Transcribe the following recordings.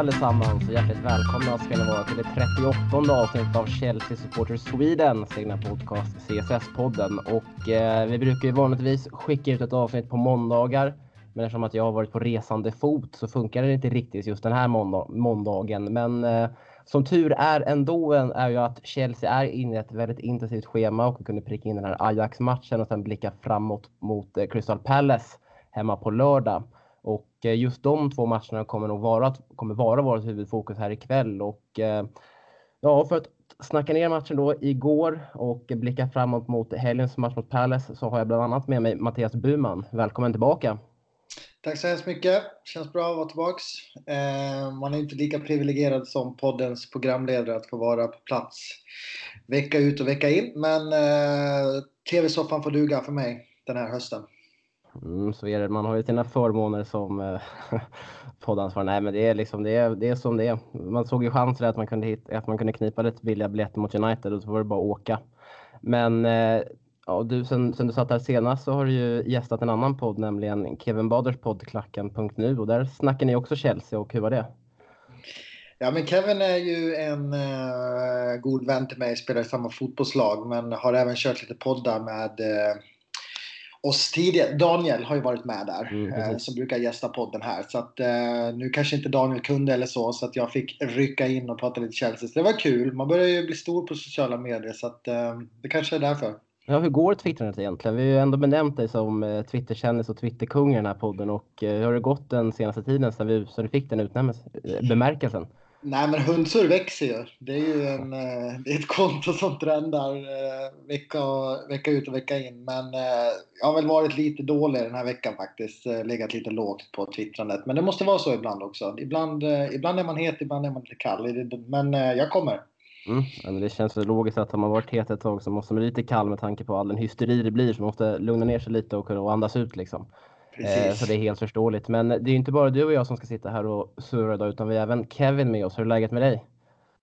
Hej allesammans och hjärtligt välkomna ska ni vara till det 38 avsnittet av Chelsea Supporters Sweden, egna podcast CSS-podden. Och eh, vi brukar ju vanligtvis skicka ut ett avsnitt på måndagar. Men eftersom att jag har varit på resande fot så funkar det inte riktigt just den här måndag måndagen. Men eh, som tur är ändå är ju att Chelsea är inne i ett väldigt intensivt schema och kunde pricka in den här Ajax-matchen och sen blicka framåt mot eh, Crystal Palace hemma på lördag. Och eh, just de två matcherna kommer nog vara, kommer vara vårt huvudfokus här ikväll. Och eh, ja, för att snacka ner matchen då igår och blicka framåt mot helgens match mot Palace så har jag bland annat med mig Mattias Buman. Välkommen tillbaka! Tack så hemskt mycket. Känns bra att vara tillbaks. Eh, man är inte lika privilegierad som poddens programledare att få vara på plats vecka ut och vecka in. Men eh, TV-soffan får duga för mig den här hösten. Mm, så är det. Man har ju sina förmåner som eh, poddansvarig. Nej, men det är liksom det är, det är som det är. Man såg ju chanser att man kunde hit, att man kunde knipa lite billiga biljetter mot United och så var det bara att åka. Men eh, ja, du, sen, sen du satt här senast så har du ju gästat en annan podd, nämligen Kevin Baders podd Klacken.nu och där snackar ni också Chelsea och hur var det? Ja, men Kevin är ju en eh, god vän till mig, spelar i samma fotbollslag men har även kört lite poddar med eh, oss tidigare. Daniel har ju varit med där mm, eh, som brukar gästa podden här. Så att eh, nu kanske inte Daniel kunde eller så så att jag fick rycka in och prata lite Chelsea. Så det var kul. Man börjar ju bli stor på sociala medier så att eh, det kanske är därför. Ja, hur går twittrandet egentligen? Vi har ju ändå benämnt dig som eh, Twitterkändis och Twitterkung i den här podden och eh, hur har det gått den senaste tiden sedan, vi, sedan du fick den utnämningen, eh, bemärkelsen? Nej men Hundsur växer ju. Det är ju en, eh, det är ett konto som trendar eh, vecka, vecka ut och vecka in. Men eh, jag har väl varit lite dålig den här veckan faktiskt. Legat lite lågt på twittrandet. Men det måste vara så ibland också. Ibland, ibland är man het, ibland är man lite kall. Men jag kommer. Mm, det känns väl logiskt att har man varit het ett tag så måste man bli lite kall med tanke på all den hysteri det blir. Så man måste lugna ner sig lite och och andas ut liksom. Eh, så det är helt förståeligt. Men det är inte bara du och jag som ska sitta här och surra idag, utan vi har även Kevin med oss. Hur är läget med dig?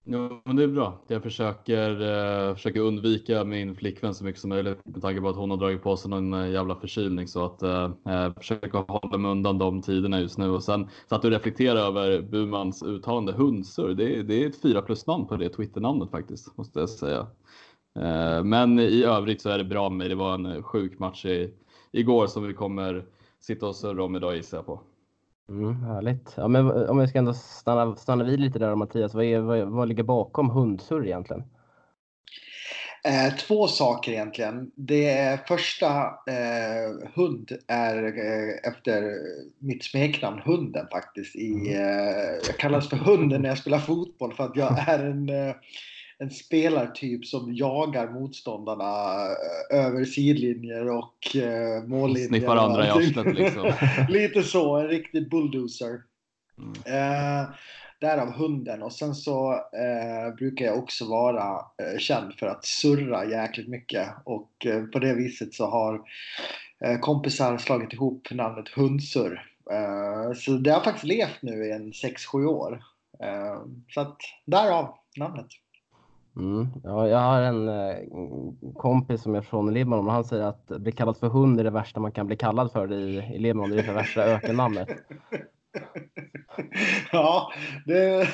Jo, men det är bra. Jag försöker, eh, försöker undvika min flickvän så mycket som möjligt med tanke på att hon har dragit på sig någon eh, jävla förkylning. Så att eh, eh försöka hålla mig undan de tiderna just nu. Och sen satt du och reflektera över Bumans uttalande Hundsur. Det, det är ett fyra plus namn på det Twitter-namnet faktiskt, måste jag säga. Eh, men i övrigt så är det bra med mig. Det var en sjuk match i, igår som vi kommer sitta och surra om idag gissar jag på. Mm, härligt. Ja, men om vi ska ändå stanna, stanna vid lite där Mattias, vad, är, vad, vad ligger bakom hundsurr egentligen? Eh, två saker egentligen. Det första, eh, hund, är eh, efter mitt smeknamn Hunden faktiskt. I, mm. eh, jag kallas för Hunden när jag spelar fotboll för att jag är en eh, en spelartyp som jagar motståndarna eh, över sidlinjer och eh, mållinjer. Sniffar andra i arslet liksom. Lite så, en riktig bulldozer. Mm. Eh, därav hunden. Och sen så eh, brukar jag också vara eh, känd för att surra jäkligt mycket. Och eh, på det viset så har kompisar slagit ihop namnet Hundsurr. Så det har faktiskt levt nu i en 6-7 år. Så att därav namnet. Mm. Ja, jag har en eh, kompis som är från Libanon och han säger att bli kallad för hund är det värsta man kan bli kallad för i, i Libanon. Det är det värsta ökennamnet. Ja, det,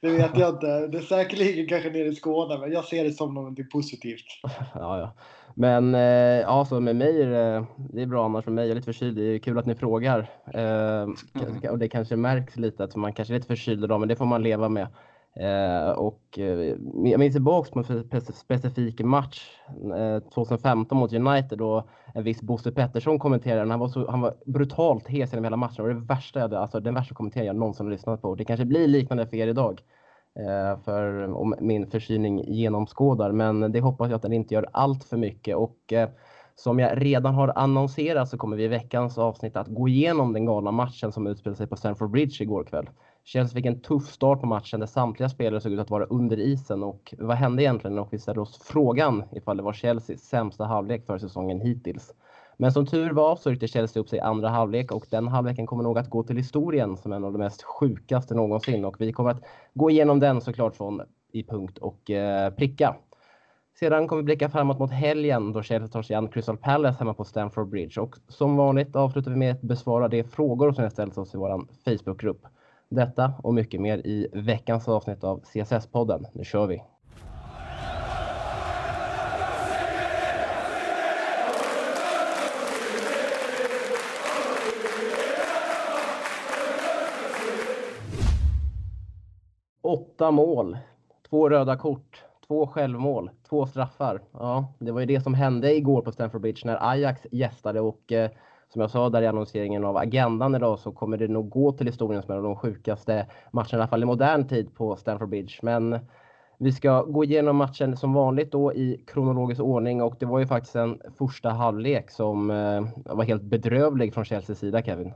det, vet jag inte. Det är säkerligen kanske nere i Skåne, men jag ser det som något positivt. Ja, ja. Men eh, ja, så med mig är det, det är bra annars med mig. Jag är lite förkyld. Det är kul att ni frågar. Eh, och det kanske märks lite att man kanske är lite förkyld idag, men det får man leva med. Eh, och eh, jag minns tillbaks på en specifik match eh, 2015 mot United då en viss Bosse Pettersson kommenterade. Han var, så, han var brutalt hes genom hela matchen. Det var det värsta jag, alltså, den värsta kommenteringen jag någonsin har lyssnat på. Det kanske blir liknande för er idag. Eh, för om min förkylning genomskådar. Men det hoppas jag att den inte gör allt för mycket. Och eh, som jag redan har annonserat så kommer vi i veckans avsnitt att gå igenom den galna matchen som utspelade sig på Stamford Bridge igår kväll. Chelsea fick en tuff start på matchen där samtliga spelare såg ut att vara under isen och vad hände egentligen? Och vi ställde oss frågan ifall det var Chelseas sämsta halvlek för säsongen hittills. Men som tur var så ryckte Chelsea upp sig i andra halvlek och den halvleken kommer nog att gå till historien som en av de mest sjukaste någonsin och vi kommer att gå igenom den såklart från i punkt och eh, pricka. Sedan kommer vi blicka framåt mot helgen då Chelsea tar sig an Crystal Palace hemma på Stamford Bridge och som vanligt avslutar vi med att besvara de frågor som har ställts oss i vår Facebookgrupp. Detta och mycket mer i veckans avsnitt av CSS-podden. Nu kör vi! Åtta mål, två röda kort, två självmål, två straffar. Ja, det var ju det som hände igår på Stamford Bridge när Ajax gästade och eh, som jag sa där i annonseringen av agendan idag så kommer det nog gå till historien som en av de sjukaste matcherna, i alla fall i modern tid på Stamford Bridge. Men vi ska gå igenom matchen som vanligt då i kronologisk ordning och det var ju faktiskt en första halvlek som eh, var helt bedrövlig från Chelseas sida, Kevin.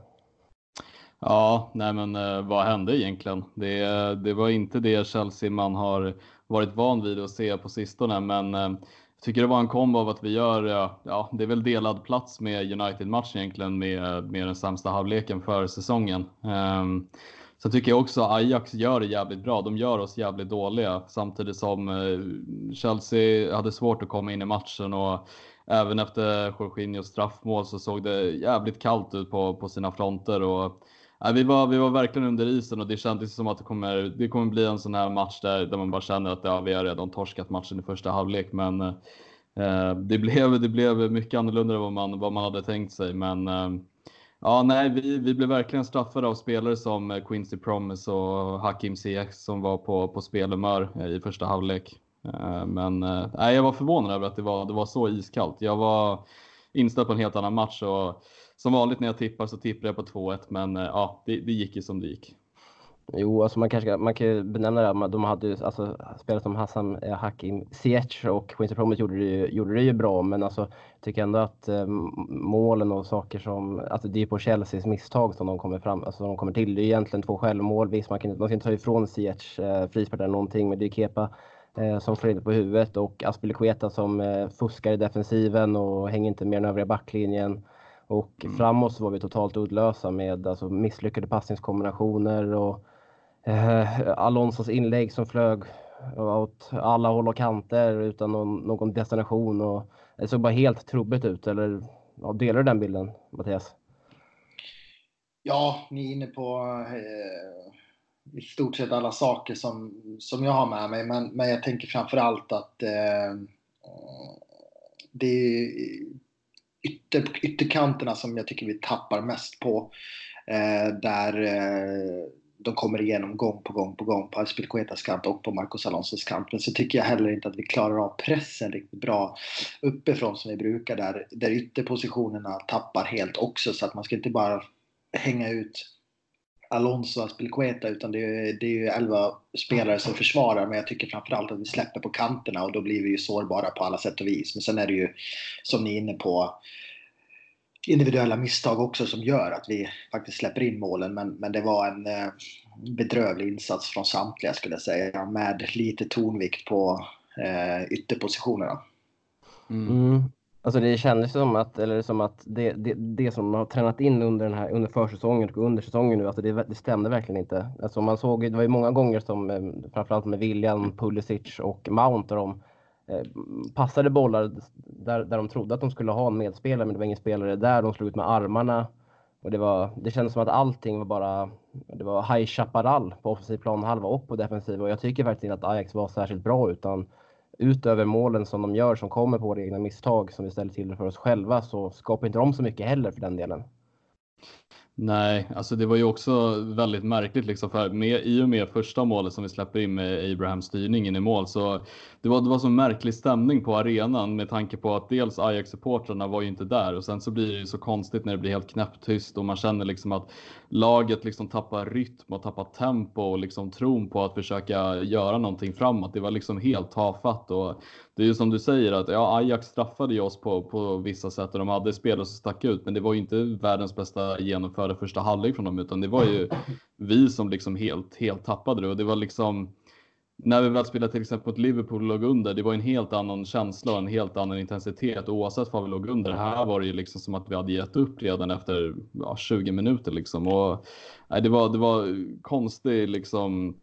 Ja, nej men eh, vad hände egentligen? Det, det var inte det Chelsea man har varit van vid att se på sistone, men eh, tycker det var en kombo av att vi gör, eh, ja, det är väl delad plats med United-matchen egentligen med, med den sämsta halvleken för säsongen. Ehm, um, så tycker jag också Ajax gör det jävligt bra. De gör oss jävligt dåliga samtidigt som eh, Chelsea hade svårt att komma in i matchen och även efter Jorginhos straffmål så såg det jävligt kallt ut på, på sina fronter och Ja, vi, var, vi var verkligen under isen och det kändes som att det kommer, det kommer bli en sån här match där, där man bara känner att ja, vi har redan torskat matchen i första halvlek. Men eh, det, blev, det blev mycket annorlunda än vad man, vad man hade tänkt sig. Men eh, ja, nej, vi, vi blev verkligen straffade av spelare som Quincy Promise och Hakim Ziyech som var på, på spelhumör eh, i första halvlek. Eh, men eh, jag var förvånad över att det var, det var så iskallt. Jag var inställd på en helt annan match. Och, som vanligt när jag tippar så tippar jag på 2-1, men eh, ja, det, det gick ju som det gick. Jo, alltså man kanske man kan ju benämna det. De hade ju alltså spelare som Hassan eh, Hakim Ziyech och Quincy Promise gjorde det, ju, gjorde det ju bra, men alltså jag tycker ändå att eh, målen och saker som, alltså det är på Chelseas misstag som de kommer fram, alltså de kommer till. Det är egentligen två självmål. Visst, man kan, man kan inte ta ifrån Ziyech eh, frispark eller någonting, men det är Kepa eh, som får in på huvudet och Aspilicueta som eh, fuskar i defensiven och hänger inte med den övriga backlinjen. Och mm. framåt så var vi totalt uddlösa med alltså, misslyckade passningskombinationer och eh, Alonsos inlägg som flög åt alla håll och kanter utan någon, någon destination. Och det såg bara helt trubbigt ut. Eller ja, delar du den bilden, Mattias? Ja, ni är inne på eh, i stort sett alla saker som, som jag har med mig. Men, men jag tänker framför allt att eh, det ytter, ytterkanterna som jag tycker vi tappar mest på. Eh, där eh, de kommer igenom gång på gång på gång på Aspilicuetas kant och på Marcos Alonsos kant. Men så tycker jag heller inte att vi klarar av pressen riktigt bra uppifrån som vi brukar där, där ytterpositionerna tappar helt också så att man ska inte bara hänga ut Alonso och Aspilicueta utan det är, det är ju 11 spelare som försvarar men jag tycker framförallt att vi släpper på kanterna och då blir vi ju sårbara på alla sätt och vis. Men sen är det ju som ni är inne på individuella misstag också som gör att vi faktiskt släpper in målen men, men det var en eh, bedrövlig insats från samtliga skulle jag säga med lite tonvikt på eh, ytterpositionerna. Mm. Alltså det kändes som att, eller som att det, det, det som har tränat in under, den här, under försäsongen och under säsongen nu, alltså det, det stämde verkligen inte. Alltså man såg, det var ju många gånger som, eh, framförallt med William, Pulisic och Mount, där de eh, passade bollar där, där de trodde att de skulle ha en medspelare, men det var ingen spelare där. De slog ut med armarna. Och det, var, det kändes som att allting var bara, det var High Chaparral på offensiv planhalva och på defensiv. Och jag tycker faktiskt inte att Ajax var särskilt bra, utan utöver målen som de gör som kommer på våra egna misstag som vi ställer till för oss själva så skapar inte de så mycket heller för den delen. Nej, alltså det var ju också väldigt märkligt liksom för med, i och med första målet som vi släpper in med Abrahams styrning in i mål så det var, det var så märklig stämning på arenan med tanke på att dels Ajax-supportrarna var ju inte där och sen så blir det ju så konstigt när det blir helt knäpptyst och man känner liksom att laget liksom tappar rytm och tappar tempo och liksom tron på att försöka göra någonting framåt. Det var liksom helt tafatt och det är ju som du säger att ja, Ajax straffade ju oss på, på vissa sätt och de hade spelare som stack ut, men det var ju inte världens bästa genomförda första halvlek från dem, utan det var ju vi som liksom helt, helt tappade det och det var liksom när vi väl spelade till exempel mot Liverpool och låg under, det var en helt annan känsla och en helt annan intensitet oavsett vad vi låg under. Här var det ju liksom som att vi hade gett upp redan efter ja, 20 minuter liksom. Och, nej, det, var, det var konstigt liksom.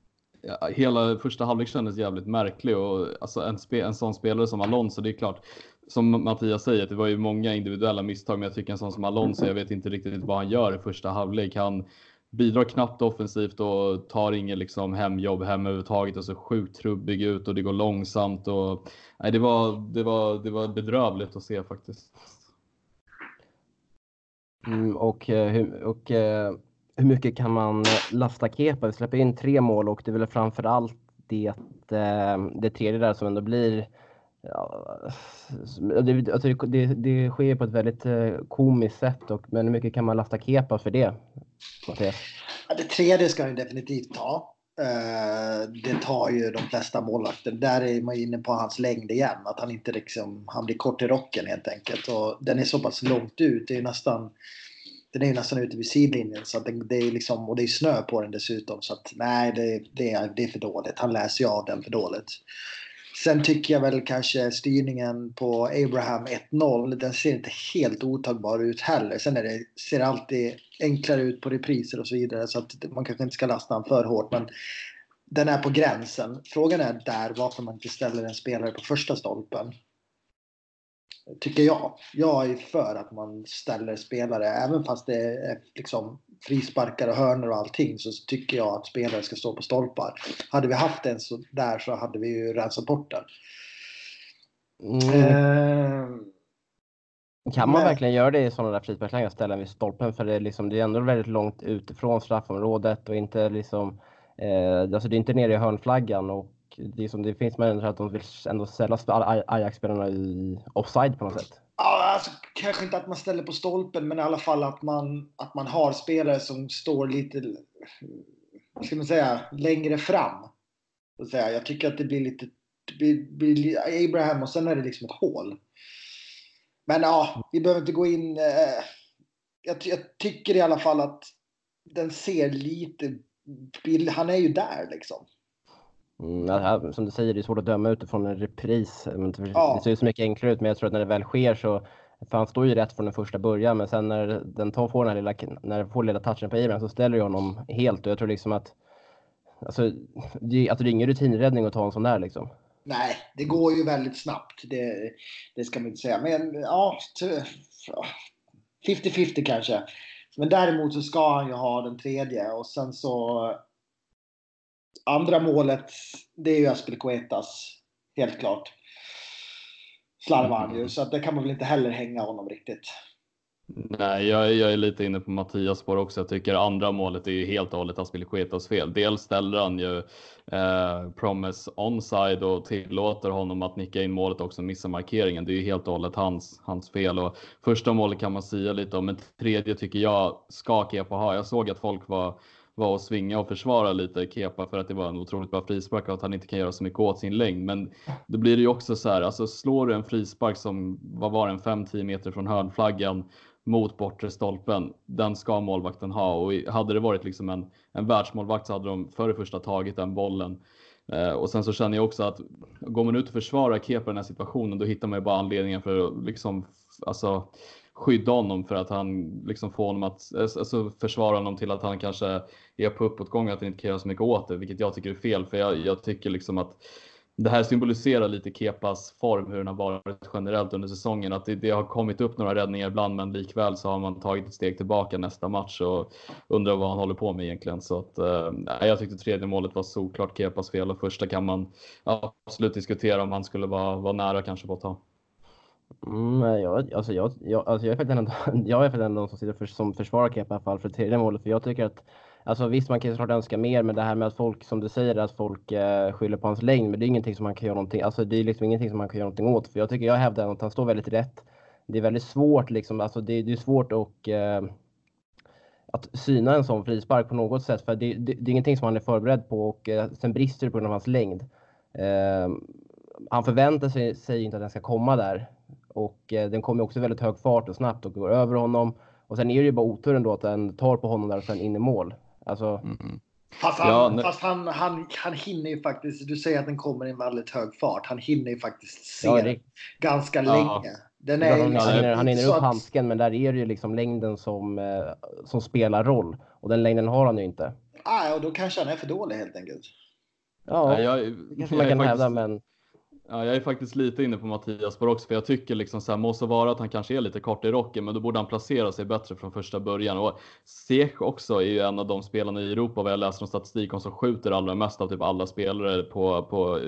Hela första halvlek kändes jävligt märklig och alltså en, spe, en sån spelare som Alonso, det är klart, som Mattias säger, det var ju många individuella misstag, men jag tycker en sån som Alonso, jag vet inte riktigt vad han gör i första halvlek. Han, bidrar knappt offensivt och tar inget liksom hemjobb hem överhuvudtaget och så sjukt trubbig ut och det går långsamt och nej, det var, det var, det var bedrövligt att se faktiskt. Mm, och, eh, och, och hur mycket kan man eh, lasta Kepa? Vi släpper in tre mål och det är väl framförallt det, eh, det tredje där som ändå blir Ja, det, alltså det, det, sker på ett väldigt eh, komiskt sätt, och, men hur mycket kan man lasta Kepa för det? Mattias? Det tredje ska han definitivt ta. Det tar ju de flesta målvakter. Där är man inne på hans längd igen. Att han inte liksom, han blir kort i rocken helt enkelt. Och den är så pass långt ut. Det är nästan, den är nästan ute vid sidlinjen. Så att det, det är liksom, och det är snö på den dessutom. Så att nej, det, det, är, det är för dåligt. Han läser ju av den för dåligt. Sen tycker jag väl kanske styrningen på Abraham 1-0, den ser inte helt otagbar ut heller. Sen är det, ser det alltid enklare ut på repriser och så vidare så att man kanske inte ska lasta honom för hårt. Men den är på gränsen. Frågan är där varför man inte ställer en spelare på första stolpen tycker jag. Jag är för att man ställer spelare, även fast det är liksom frisparkar och hörnor och allting, så tycker jag att spelare ska stå på stolpar. Hade vi haft en så där så hade vi ju rensat bort den. Mm. Eh, kan man men... verkligen göra det i sådana där frisparkslägen, ställa vid stolpen? För det är, liksom, det är ändå väldigt långt utifrån straffområdet och inte liksom, eh, alltså det är inte nere i hörnflaggan och det, som, det finns människor att de vill ändå ställa Ajax-spelarna i offside på något sätt. Ja, alltså, kanske inte att man ställer på stolpen, men i alla fall att man, att man har spelare som står lite, ska man säga, längre fram. Så säga. Jag tycker att det blir lite, det blir, blir Abraham och sen är det liksom ett hål. Men ja, vi behöver inte gå in. Eh, jag, jag, tycker i alla fall att den ser lite, han är ju där liksom. Mm, som du säger, det är svårt att döma utifrån en repris. Ja. Det ser ju så mycket enklare ut, men jag tror att när det väl sker så för han står ju rätt från den första början, men sen när den tar, får den här lilla, när den får lilla touchen på Abraham så ställer ju honom helt och jag tror liksom att alltså, det, alltså, det är ingen rutinräddning att ta en sån där liksom. Nej, det går ju väldigt snabbt. Det, det ska man inte säga. Men ja, 50-50 kanske. Men däremot så ska han ju ha den tredje och sen så andra målet, det är ju Aspelikuetas. Helt klart. Slarvar han ju, mm. så att det kan man väl inte heller hänga honom riktigt. Nej, jag, jag är lite inne på Mattias spår också. Jag tycker andra målet är ju helt och hållet Aspilicuetas fel. Dels ställer han ju eh, Promise onside och tillåter honom att nicka in målet också, missa markeringen. Det är ju helt och hållet hans, hans fel. Och första målet kan man säga lite om, men tredje tycker jag ska Kepa ha. Jag såg att folk var var att svinga och försvara lite Kepa för att det var en otroligt bra frispark och att han inte kan göra så mycket åt sin längd. Men då blir det ju också så här, alltså slår du en frispark som, vad var den, 5-10 meter från hörnflaggan mot bortre stolpen, den ska målvakten ha och hade det varit liksom en, en världsmålvakt så hade de för det första tagit den bollen. Eh, och sen så känner jag också att går man ut och försvarar Kepa i den här situationen, då hittar man ju bara anledningen för att liksom, alltså skydda honom för att han liksom får honom att eh, alltså försvara honom till att han kanske är på uppåtgång och att han inte kan göra så mycket åt det, vilket jag tycker är fel. För jag, jag tycker liksom att det här symboliserar lite Kepas form, hur den har varit generellt under säsongen. Att det, det, har kommit upp några räddningar ibland, men likväl så har man tagit ett steg tillbaka nästa match och undrar vad han håller på med egentligen. Så att, eh, jag tyckte tredje målet var såklart Kepas fel och första kan man ja, absolut diskutera om han skulle vara, vara nära kanske på att ta. Mm, jag, alltså jag, jag, alltså jag är faktiskt en, jag är faktiskt ändå som sitter för, som försvarar Kepa i alla fall för tredje målet. För jag tycker att, alltså visst man kan såklart önska mer, men det här med att folk, som du säger, att folk eh, skyller på hans längd, men det är ingenting som man kan göra någonting, alltså det är liksom ingenting som man kan göra någonting åt. För jag tycker, jag hävdar att han står väldigt rätt. Det är väldigt svårt liksom, alltså det, det är svårt att eh, att syna en sån frispark på något sätt, för det, det, det är ingenting som han är förberedd på och eh, sen brister det på grund av hans längd. Eh, han förväntar sig, sig inte att den ska komma där och eh, den kommer också väldigt hög fart och snabbt och går över honom. Och sen är det ju bara otur ändå att den tar på honom där och sen in i mål. Alltså... Mm. Fast, han, ja, fast han, han, han hinner ju faktiskt, du säger att den kommer i en väldigt hög fart. Han hinner ju faktiskt se ja, det... ganska ja. länge. Den är, han, liksom, hinner, han hinner upp att... handsken men där är det ju liksom längden som, eh, som spelar roll. Och den längden har han ju inte. Ah, och då kanske han är för dålig helt enkelt. Ja, ja jag, det kanske man kan faktiskt... hävda men Ja, jag är faktiskt lite inne på Mattias spår också, för jag tycker liksom så här, måste vara att han kanske är lite kort i rocken, men då borde han placera sig bättre från första början. Och Sech också är ju en av de spelarna i Europa, vad jag läser om statistik om, som skjuter allra mest av typ alla spelare på, på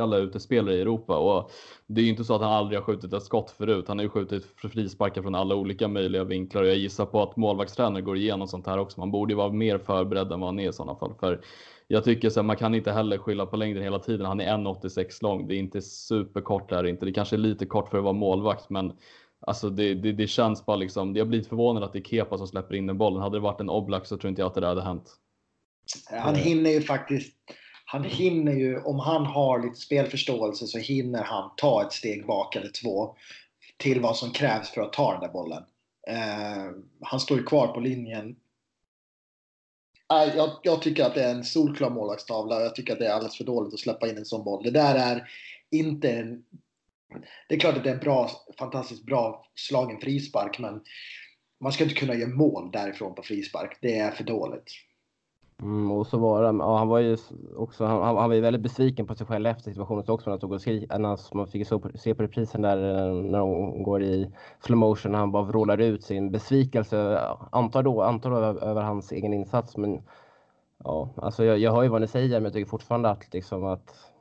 alla utespelare i Europa. Och det är ju inte så att han aldrig har skjutit ett skott förut. Han har ju skjutit frisparkar från alla olika möjliga vinklar och jag gissar på att målvaktstränare går igenom sånt här också. Man borde ju vara mer förberedd än vad han är i sådana fall. För jag tycker så här, man kan inte heller skylla på längden hela tiden. Han är 1,86 lång. Det är inte superkort där inte. Det kanske är lite kort för att vara målvakt, men alltså det, det, det känns bara liksom. Jag blir förvånad att det är Kepa som släpper in den bollen. Hade det varit en Oblak så tror inte jag att det där hade hänt. Han hinner ju faktiskt. Han hinner ju, om han har lite spelförståelse så hinner han ta ett steg bak eller två till vad som krävs för att ta den där bollen. Eh, han står ju kvar på linjen jag, jag, tycker att det är en solklar målvaktstavla. Jag tycker att det är alldeles för dåligt att släppa in en sån boll. Det där är inte en... Det är klart att det är en bra, fantastiskt bra slagen frispark, men man ska inte kunna göra mål därifrån på frispark. Det är för dåligt. Mm, och så var det, ja, han var ju också, han, han, var ju väldigt besviken på sig själv efter situationen också. När han tog och skri, när man fick se på reprisen där eh, när de går i slow motion. Han bara vrålar ut sin besvikelse, antar då, antar då över, över hans egen insats. Men ja, alltså jag, jag hör ju vad ni säger, men jag tycker fortfarande att liksom att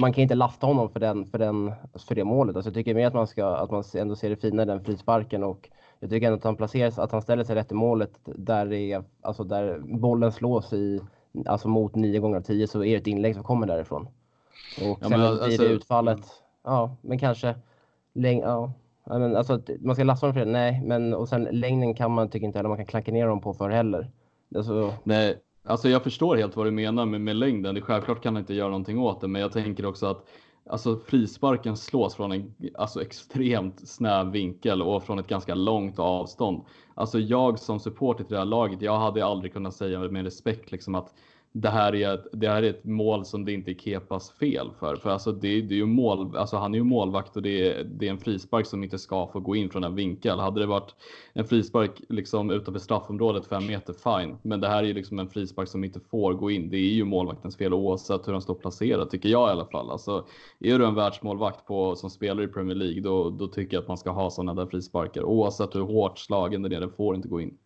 man kan inte lasta honom för, den, för, den, för det målet. Alltså jag tycker mer att man, ska, att man ändå ser det fina i den frisparken och jag tycker ändå att han placeras, att han ställer sig rätt i målet där, är, alltså där bollen slås i, alltså mot 9 gånger av 10 så är det ett inlägg som kommer därifrån. Och ja, sen alltså, blir det utfallet, ja, men kanske läng, ja, men alltså man ska lasta honom för det, nej, men och sen längden kan man tycker inte heller man kan klanka ner dem på för heller. Alltså, nej, alltså jag förstår helt vad du menar med, med längden. Det, självklart kan han inte göra någonting åt det, men jag tänker också att Alltså frisparken slås från en alltså, extremt snäv vinkel och från ett ganska långt avstånd. Alltså jag som supporter till det här laget, jag hade aldrig kunnat säga med respekt liksom att det här, är ett, det här är ett mål som det inte är Kepas fel för. För alltså det, det är ju mål, alltså han är ju målvakt och det är, det är en frispark som inte ska få gå in från en vinkel. Hade det varit en frispark liksom utanför straffområdet fem meter, fine. Men det här är ju liksom en frispark som inte får gå in. Det är ju målvaktens fel oavsett hur han står placerad, tycker jag i alla fall. Alltså, är du en världsmålvakt på, som spelar i Premier League, då, då tycker jag att man ska ha sådana där frisparkar. Oavsett hur hårt slagen den är, den får inte gå in.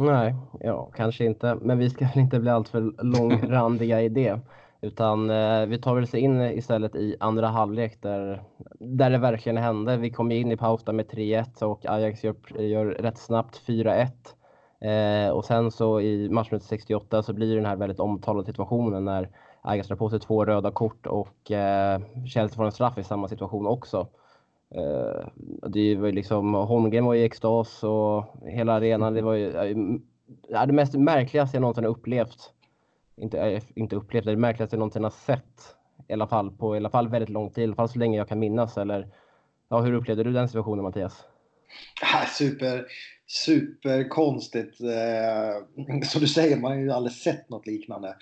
Nej, ja, kanske inte. Men vi ska väl inte bli alltför långrandiga i det. Utan eh, vi tar väl oss in istället i andra halvlek där, där det verkligen hände. Vi kom in i paus med 3-1 och Ajax gör, gör rätt snabbt 4-1. Eh, och sen så i matchminut 68 så blir den här väldigt omtalade situationen när Ajax drar på sig två röda kort och eh, Chelsea får en straff i samma situation också. Eh, det var ju liksom, Holmgren var i extas och hela arenan, det var ju det mest märkligaste jag någonsin har upplevt. Inte, eh, inte upplevt, det märkligaste jag någonsin har sett. I alla fall på i alla fall väldigt lång tid, i alla fall så länge jag kan minnas. Eller, ja, hur upplevde du den situationen Mattias? super, super konstigt. Eh, som du säger, man har ju aldrig sett något liknande.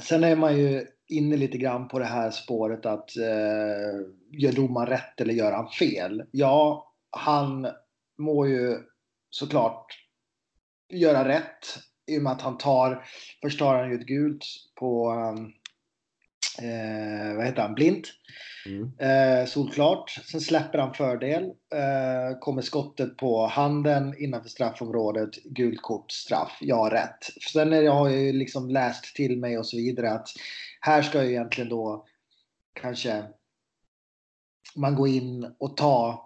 Sen är man ju inne lite grann på det här spåret att eh, gör domaren rätt eller gör han fel? Ja, han må ju såklart göra rätt i och med att han tar, först tar han ju ett gult på eh, vad heter han, blint. Mm. Eh, solklart. Sen släpper han fördel. Eh, kommer skottet på handen innanför straffområdet. Gult kort, straff. Ja, rätt. Sen är, jag har jag ju liksom läst till mig och så vidare att här ska ju egentligen då kanske man gå in och ta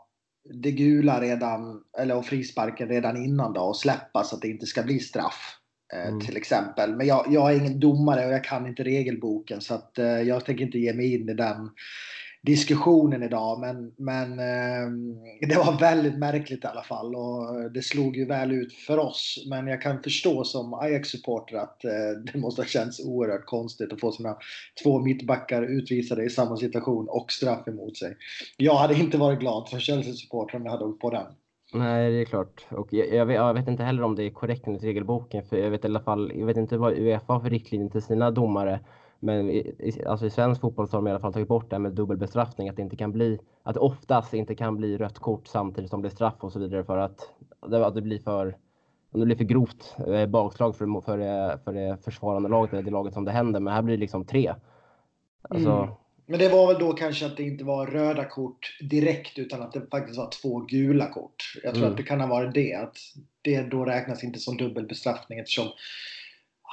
det gula redan, eller och frisparken redan innan då och släppa så att det inte ska bli straff. Eh, mm. Till exempel. Men jag, jag är ingen domare och jag kan inte regelboken så att eh, jag tänker inte ge mig in i den diskussionen idag. Men, men eh, det var väldigt märkligt i alla fall och det slog ju väl ut för oss. Men jag kan förstå som Ajax-supporter att eh, det måste ha känts oerhört konstigt att få sina två mittbackar utvisade i samma situation och straff emot sig. Jag hade inte varit glad som Chelsea-supporter om jag hade åkt på den. Nej, det är klart. Och jag, jag, vet, jag, vet, inte heller om det är korrekt enligt regelboken. För jag vet i alla fall, jag vet inte vad Uefa har för riktlinjer till sina domare. Men i, alltså i svensk fotboll så har de i alla fall tagit bort det med dubbelbestraffning. Att det inte kan bli, att det oftast inte kan bli rött kort samtidigt som det blir straff och så vidare för att, att det blir för om det blir för grovt eh, bakslag för, för, för det försvarande laget eller det laget som det händer. Men här blir det liksom tre. Alltså, Mm. Men det var väl då kanske att det inte var röda kort direkt utan att det faktiskt var två gula kort. Jag tror Mm. att det kan ha varit det. Att det då räknas inte som dubbel bestraffning eftersom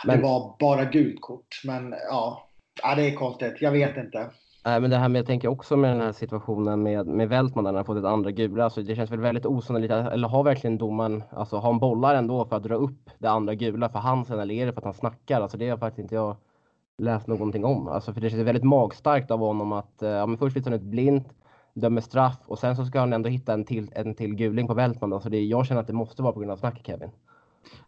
Men- det var bara gult kort. Men ja, ja, det är konstigt. Jag vet inte. Nej, men det här med, jag tänker också med den här situationen med, med Weltman där han fått ett andra gula. Alltså det känns väl väldigt osannolikt. Eller har verkligen domaren, alltså har han bollar ändå för att dra upp det andra gula för Hansen eller är det för att han snackar? Alltså det har faktiskt inte jag läst någonting om. Alltså för det känns väldigt magstarkt av honom att, eh, ja men först visar han ut blint, dömer straff och sen så ska han ändå hitta en till, en till guling på Weltman. Alltså det, jag känner att det måste vara på grund av snacket Kevin.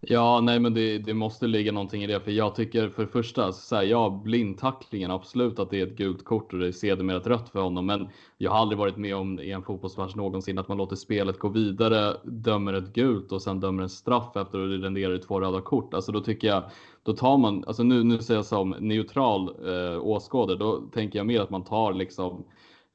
Ja, nej, men det, det måste ligga någonting i det, för jag tycker för det första, så här, ja, blindtacklingen, absolut att det är ett gult kort och det är sedermera ett rött för honom, men jag har aldrig varit med om i en fotbollsmatch någonsin att man låter spelet gå vidare, dömer ett gult och sen dömer en straff efter och det renderar i två röda kort. Alltså då tycker jag, då tar man, alltså nu, nu säger jag som neutral eh, åskådare, då tänker jag mer att man tar liksom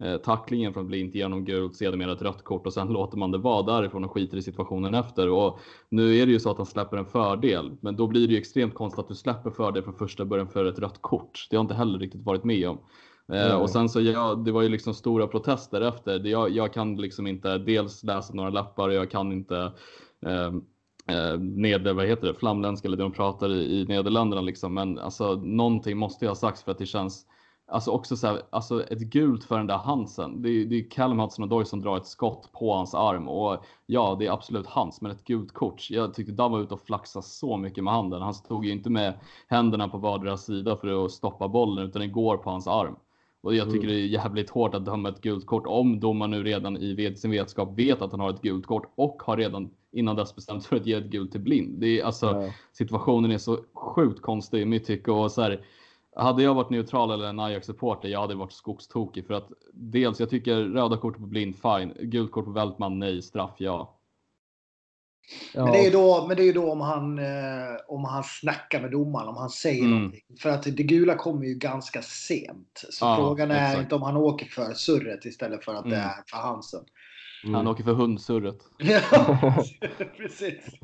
eh, tacklingen från blint genom gult, sedermera ett rött kort och sen låter man det vara därifrån och skiter i situationen efter. Och nu är det ju så att han släpper en fördel, men då blir det ju extremt konstigt att du släpper fördel från första början för ett rött kort. Det har jag inte heller riktigt varit med om. Nej. och sen så, ja, det var ju liksom stora protester efter. Jag, jag kan liksom inte dels läsa några lappar och jag kan inte eh, eh, neder, vad heter det, flamländska eller det de pratar i, i Nederländerna liksom. Men alltså någonting måste ju ha sagts för att det känns Alltså också så här, alltså ett gult för den där Hansen. Det är, det är Callum Hudson-Odoi som drar ett skott på hans arm och ja, det är absolut hans, men ett gult kort. Jag tyckte Dan var ute och flaxade så mycket med handen. Han stod ju inte med händerna på vardera sida för att stoppa bollen, utan det går på hans arm. Och jag tycker Mm. det är jävligt hårt att döma ett gult kort om domaren nu redan i sin vetskap vet att han har ett gult kort och har redan innan dess bestämt för att ge ett gult till blind. Det är alltså situationen är så sjukt konstig i mitt tycke och så här, hade jag varit neutral eller en Ajax-supporter, jag hade varit skogstokig för att dels jag tycker röda kort på blind, fine. Gult kort på Weltman, nej. Straff, ja. Men det är ju då, men det är då om, han, eh, om han snackar med domaren, om han säger Mm. någonting. För att det gula kommer ju ganska sent. Så Ja, frågan är exakt. inte om han åker för surret istället för att det Mm. är för Hansen. Mm. Han åker för hundsurret. Ja, precis.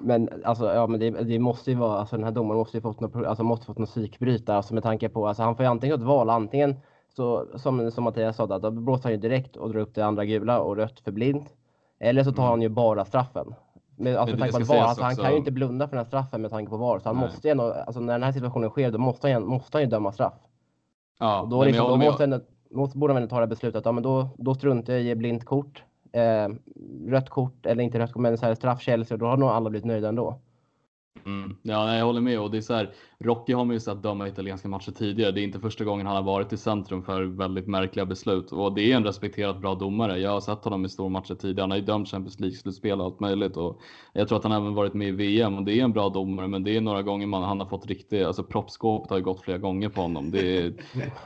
Men alltså, ja, men det, det måste ju vara, alltså den här domaren måste ju fått något, alltså, måste fått någon psykbrytare, alltså med tanke på, alltså han får ju antingen ett val, antingen så, som, som Mattias sa, att då blåser han ju direkt och drar upp det andra gula och rött för blint. Eller så tar Mm. han ju bara straffen. Men alltså, Men med det tanke på ska att VAR, alltså, han kan ju inte blunda för den här straffen med tanke på VAR, så han Nej. måste ju ändå, alltså när den här situationen sker, då måste han, måste han ju döma straff. Ja, Och då, liksom, jag då måste, ändå, måste, borde han ändå ta det beslutet, ja men då, då struntar jag i blint kort, eh, rött kort, eller inte rött kort, men så här straff Chelsea, då har nog alla blivit nöjda ändå. Mm. Ja, jag håller med. Och det är så här, Rocky har man ju sett döma italienska matcher tidigare. Det är inte första gången han har varit i centrum för väldigt märkliga beslut. Och det är en respekterat bra domare. Jag har sett honom i stora matcher tidigare. Han har ju dömt Champions League-slutspel och allt möjligt. Och jag tror att han även varit med i VM och det är en bra domare. Men det är några gånger man, han har fått riktigt, alltså proppskåpet har ju gått flera gånger på honom. Det är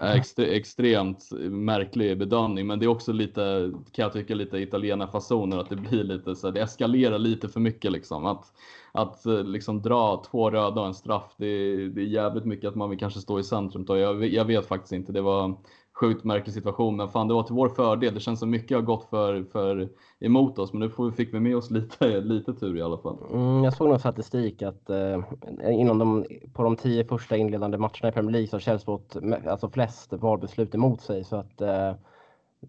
extre, extremt märklig bedömning. Men det är också lite, kan jag tycka, lite italienarfasoner. Att det blir lite så här, det eskalerar lite för mycket liksom. Att, att eh, liksom dra två röda och en straff, det är, det är jävligt mycket att man vill kanske stå i centrum. Då. Jag, vet- jag vet faktiskt inte, det var sjukt märklig situation. Men fan, det var till vår fördel. Det känns som mycket har gått för, för emot oss, men nu får vi, fick vi med oss lite, lite tur i alla fall. Mm, jag såg någon statistik att eh, inom de, på de tio första inledande matcherna i Premier League så har Chelsea fått alltså flest VAR-beslut emot sig. Så att eh,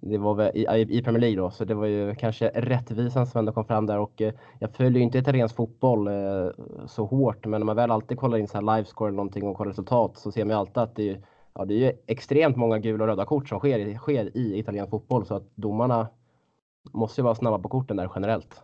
det var väl i, i Premier League då, så det var ju kanske rättvisan som ändå kom fram där. Och eh, jag följer ju inte italiensk fotboll eh, så hårt, men när man väl alltid kollar in så här livescore eller någonting och kollar resultat så ser man ju alltid att det är, ja, det är ju extremt många gula och röda kort som sker, i- sker i italiensk fotboll. Så att domarna måste ju vara snabba på korten där generellt.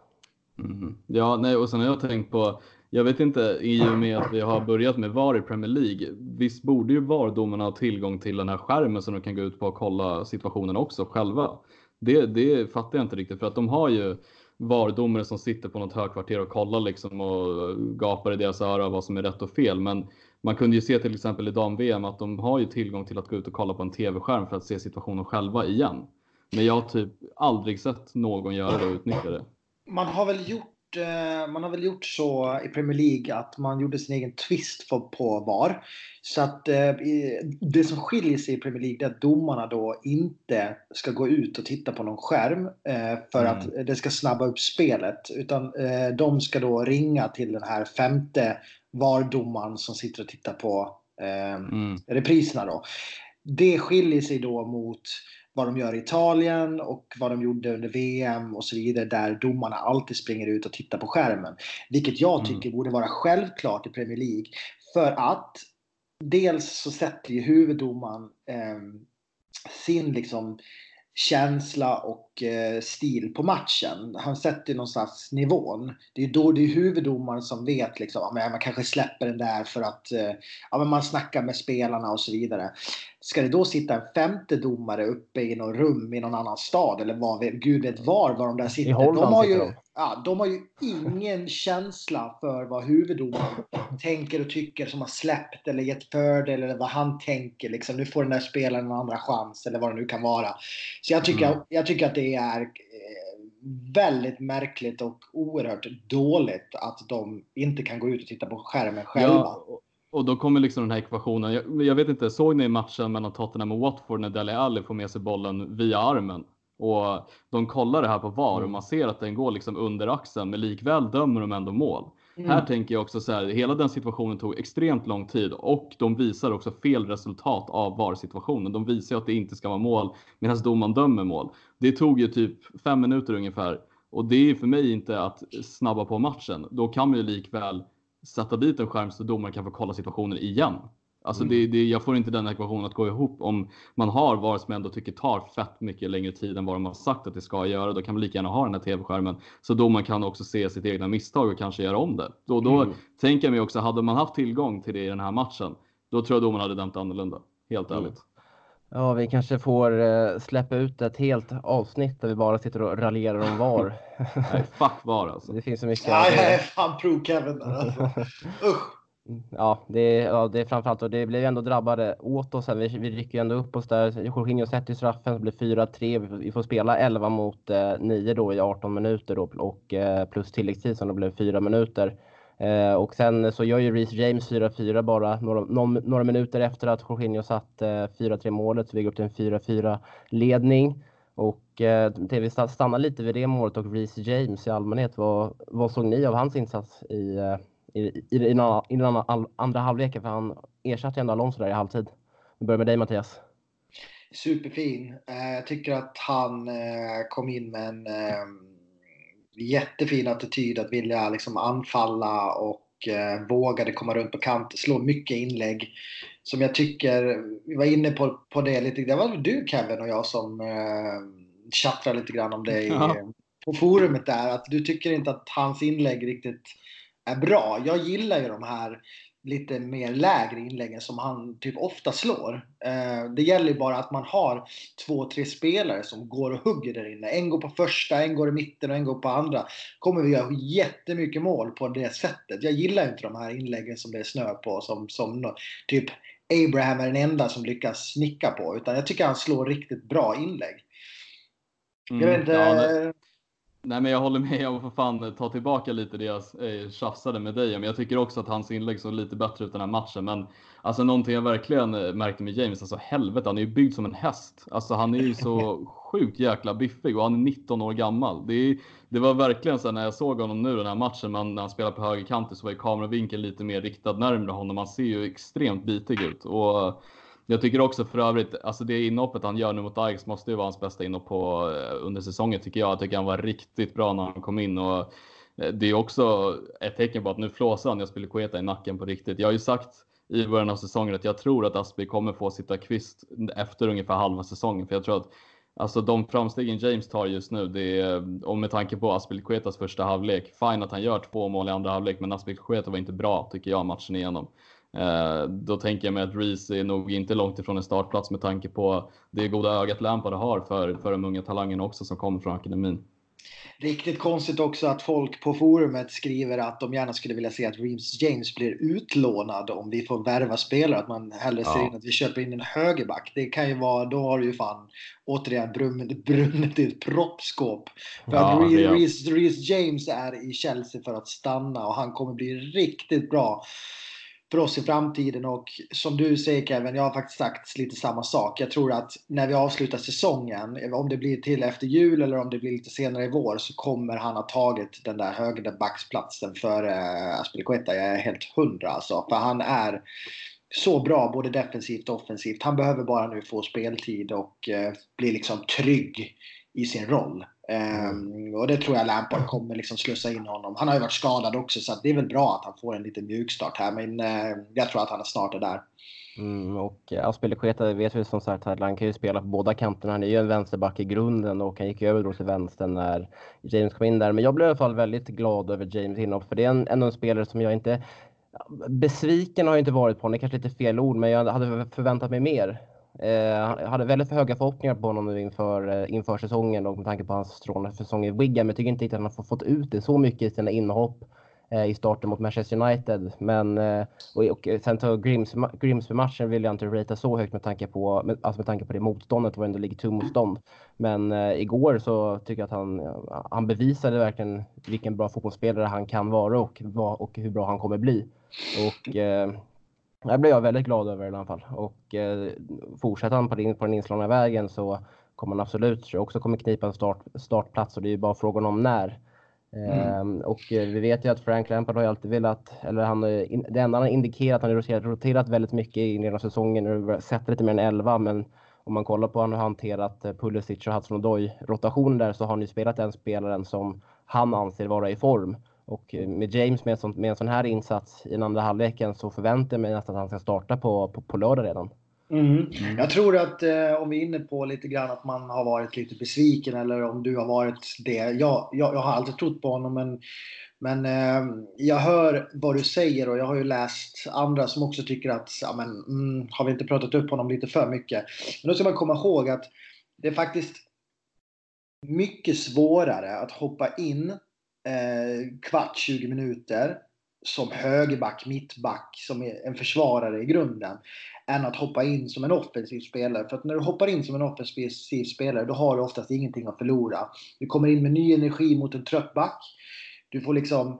Mm. Ja, nej, och sen har jag tänkt på, jag vet inte, i och med att vi har börjat med VAR i Premier League, visst borde ju VAR-domarna ha tillgång till den här skärmen så de kan gå ut på och kolla situationen också själva? Det, det fattar jag inte riktigt, för att de har ju VAR-domare som sitter på något högkvarter och kollar liksom och gapar i deras öra vad som är rätt och fel. Men man kunde ju se till exempel i dam-VM att de har ju tillgång till att gå ut och kolla på en tv-skärm för att se situationen själva igen. Men jag har typ aldrig sett någon göra det och utnyttja det. Man har väl gjort man har väl gjort så i Premier League att man gjorde sin egen twist på, VAR. Så att eh, det som skiljer sig i Premier League är att domarna då inte ska gå ut och titta på någon skärm eh, för Mm. att det ska snabba upp spelet. Utan eh, de ska då ringa till den här femte VAR-domaren som sitter och tittar på eh, Mm. repriserna då. det skiljer sig då mot vad de gör i Italien och vad de gjorde under VM och så vidare där domarna alltid springer ut och tittar på skärmen. Vilket jag tycker mm. borde vara självklart i Premier League. För att dels så sätter ju huvuddomaren eh, sin liksom känsla och stil på matchen. Han sätter någonstans nivån. Det är då det är huvuddomaren som vet liksom, ja, man kanske släpper den där för att eh, ja, men man snackar med spelarna och så vidare. Ska det då sitta en femte domare uppe i något rum i någon annan stad eller vad, gud vet var, var de där sitter. De har, ju, ja, de har ju ingen känsla för vad huvuddomaren tänker och tycker som har släppt eller gett fördel eller vad han tänker. Liksom, nu får den där spelaren en andra chans eller vad det nu kan vara. Så jag tycker, mm. jag tycker att det är eh, väldigt märkligt och oerhört dåligt att de inte kan gå ut och titta på skärmen själva. Ja, och då kommer liksom den här ekvationen. Jag, jag, vet inte, såg ni matchen mellan Tottenham och Watford när Dele Alli får med sig bollen via armen? Och de kollar det här på VAR och mm. man ser att den går liksom under axeln, men likväl dömer de ändå mål. Mm. Här tänker jag också så här, hela den situationen tog extremt lång tid och de visar också fel resultat av VAR-situationen. De visar att det inte ska vara mål medan domaren dömer mål. Det tog ju typ fem minuter ungefär och det är för mig inte att snabba på matchen. Då kan man ju likväl sätta dit en skärm så domaren kan få kolla situationen igen. Alltså mm. det, det, jag får inte den ekvationen att gå ihop om man har VAR som jag ändå tycker tar fett mycket längre tid än vad de har sagt att det ska göra. Då kan man lika gärna ha den här tv-skärmen så då man kan också se sitt egna misstag och kanske göra om det. Då, då mm. tänker jag mig också, hade man haft tillgång till det i den här matchen, då tror jag domaren hade dömt annorlunda. Helt mm. ärligt. Ja, vi kanske får uh, släppa ut ett helt avsnitt där vi bara sitter och raljerar om VAR. Nej, fuck VAR alltså. Det finns så mycket. Nej, är fan pro Kevin alltså. Usch. Ja, det är, ja, det är framförallt och det blev ändå drabbade åt oss. Vi, vi rycker ändå upp oss där. Jorginho sätter straffen, så blir 4-3. Vi får spela 11 mot eh, 9 då i 18 minuter då, och eh, plus tilläggstid som då blev 4 minuter. Eh, och sen så gör ju Reece James 4-4 bara några, någon, några minuter efter att Jorginho satt eh, 4-3 målet. Så vi går upp till en 4-4 ledning. Och eh, vi stannar lite vid det målet och Reece James i allmänhet. Vad, vad såg ni av hans insats i eh, i, i, i, den, i den andra halvleken för han ersatte ändå Alonso där i halvtid. Vi börjar med dig Mattias. Superfin. Eh, jag tycker att han eh, kom in med en eh, jättefin attityd att vilja liksom anfalla och vågade komma runt på kant, slå mycket inlägg. Som jag tycker, vi var inne på, på det lite, det var du Kevin och jag som eh, lite grann om det ja. på forumet där, att du tycker inte att hans inlägg riktigt är bra. Jag gillar ju de här lite mer lägre inläggen som han typ ofta slår. Eh, det gäller ju bara att man har två, tre spelare som går och hugger där inne. En går på första, en går i mitten och en går på andra. Kommer vi göra jättemycket mål på det sättet. Jag gillar inte de här inläggen som det är snö på som, som typ Abraham är den enda som lyckas snicka på. Utan jag tycker han slår riktigt bra inlägg. Mm, jag vet inte, ja, det, Nej, men jag håller med. Jag får fan ta tillbaka lite det jag eh, tjafsade med dig Men jag tycker också att hans inlägg såg lite bättre ut den här matchen. Men alltså någonting jag verkligen eh, märkte med James, alltså helvete, han är ju byggd som en häst. Alltså han är ju så sjukt jäkla biffig och han är 19 år gammal. Det, är, det var verkligen så när jag såg honom nu den här matchen, men när han spelar på högerkanten så var ju kameravinkeln lite mer riktad närmare honom. Han ser ju extremt bitig ut. Och jag tycker också för övrigt, alltså det inhoppet han gör nu mot Ajax måste ju vara hans bästa inhopp på, eh, under säsongen tycker jag. Jag tycker han var riktigt bra när han kom in och eh, det är också ett tecken på att nu flåsar han jag spelar Kueta i nacken på riktigt. Jag har ju sagt i början av säsongen att jag tror att Aspi kommer få sitta kvist efter ungefär halva säsongen. För jag tror att alltså de framstegen James tar just nu, det är, och med tanke på Aspilicuetas första halvlek, fine att han gör två mål i andra halvlek, men Aspilicueta var inte bra tycker jag matchen igenom. Eh, då tänker jag mig att Reese är nog inte långt ifrån en startplats med tanke på det goda ögat Lampard har för, för de unga talangerna också som kommer från akademin. Riktigt konstigt också att folk på forumet skriver att de gärna skulle vilja se att Reeves James blir utlånad om vi får värva spelare. Att man hellre ser in att vi köper in en högerback. Det kan ju vara, då har du ju fan återigen brunnit, brunnit i ett proppskåp. För ja, att Reeves, Reeves James är i Chelsea för att stanna och han kommer bli riktigt bra för oss i framtiden. Och som du säger Kevin, jag har faktiskt sagt lite samma sak. Jag tror att när vi avslutar säsongen, om det blir till efter jul eller om det blir lite senare i vår, så kommer han ha tagit den där högerbacksplatsen för eh, Aspelikueta. Jag är helt hundra alltså. För han är så bra både defensivt och offensivt. Han behöver bara nu få speltid och eh, bli liksom trygg i sin roll. Mm. och det tror jag Lampard kommer liksom slussa in honom. Han har ju varit skadad också så det är väl bra att han får en liten mjukstart här. Men uh, jag tror att han snart är där. Mm, och Aspelekueta vet vi som sagt att han kan ju spela på båda kanterna. Han är ju en vänsterback i grunden och han gick över då till vänster när James kom in där. Men jag blev i alla fall väldigt glad över James inhopp för det är en, ändå en spelare som jag inte Besviken har jag inte varit på honom, det är kanske lite fel ord, men jag hade förväntat mig mer. Eh, jag hade väldigt höga förhoppningar på honom nu inför, eh, inför säsongen och med tanke på hans strålande säsong i Wigan. Men jag tycker inte att han har fått ut det så mycket i sina inhopp eh, i starten mot Manchester United. Men, eh, och, och sen ta Grimsby-matchen vill jag inte ratea så högt med tanke på, med, alltså med tanke på det motståndet, det var ändå League 2-motstånd. Men eh, igår så tycker jag att han, han bevisade verkligen vilken bra fotbollsspelare han kan vara och, och hur bra han kommer bli. Och eh, det blev jag väldigt glad över i alla fall. Och eh, fortsätter han på den, på den inslagna vägen så kommer han absolut, tror jag, också kommer knipa en start, startplats och det är ju bara frågan om när. Mm. Ehm, och eh, vi vet ju att Frank Lampard har ju alltid velat, eller han, det enda han indikerat, han har roterat, roterat väldigt mycket i inledningen av säsongen, nu sett lite mer än 11, men om man kollar på hur han har hanterat eh, Pulisic och Hudson Odoi rotationen där så har han ju spelat den spelaren som han anser vara i form. Och med James med en, sån, med en sån här insats i den andra halvleken så förväntar jag mig nästan att han ska starta på, på, på lördag redan. Mm. Mm. Jag tror att eh, om vi är inne på lite grann att man har varit lite besviken eller om du har varit det. Jag, jag, jag har aldrig trott på honom men, men eh, jag hör vad du säger och jag har ju läst andra som också tycker att ja, men, mm, har vi inte pratat upp honom lite för mycket. Men då ska man komma ihåg att det är faktiskt mycket svårare att hoppa in eh, kvart, 20 minuter som högerback, mittback, som är en försvarare i grunden, än att hoppa in som en offensiv spelare. För att när du hoppar in som en offensiv spelare, då har du oftast ingenting att förlora. Du kommer in med ny energi mot en trött back. Du, får liksom,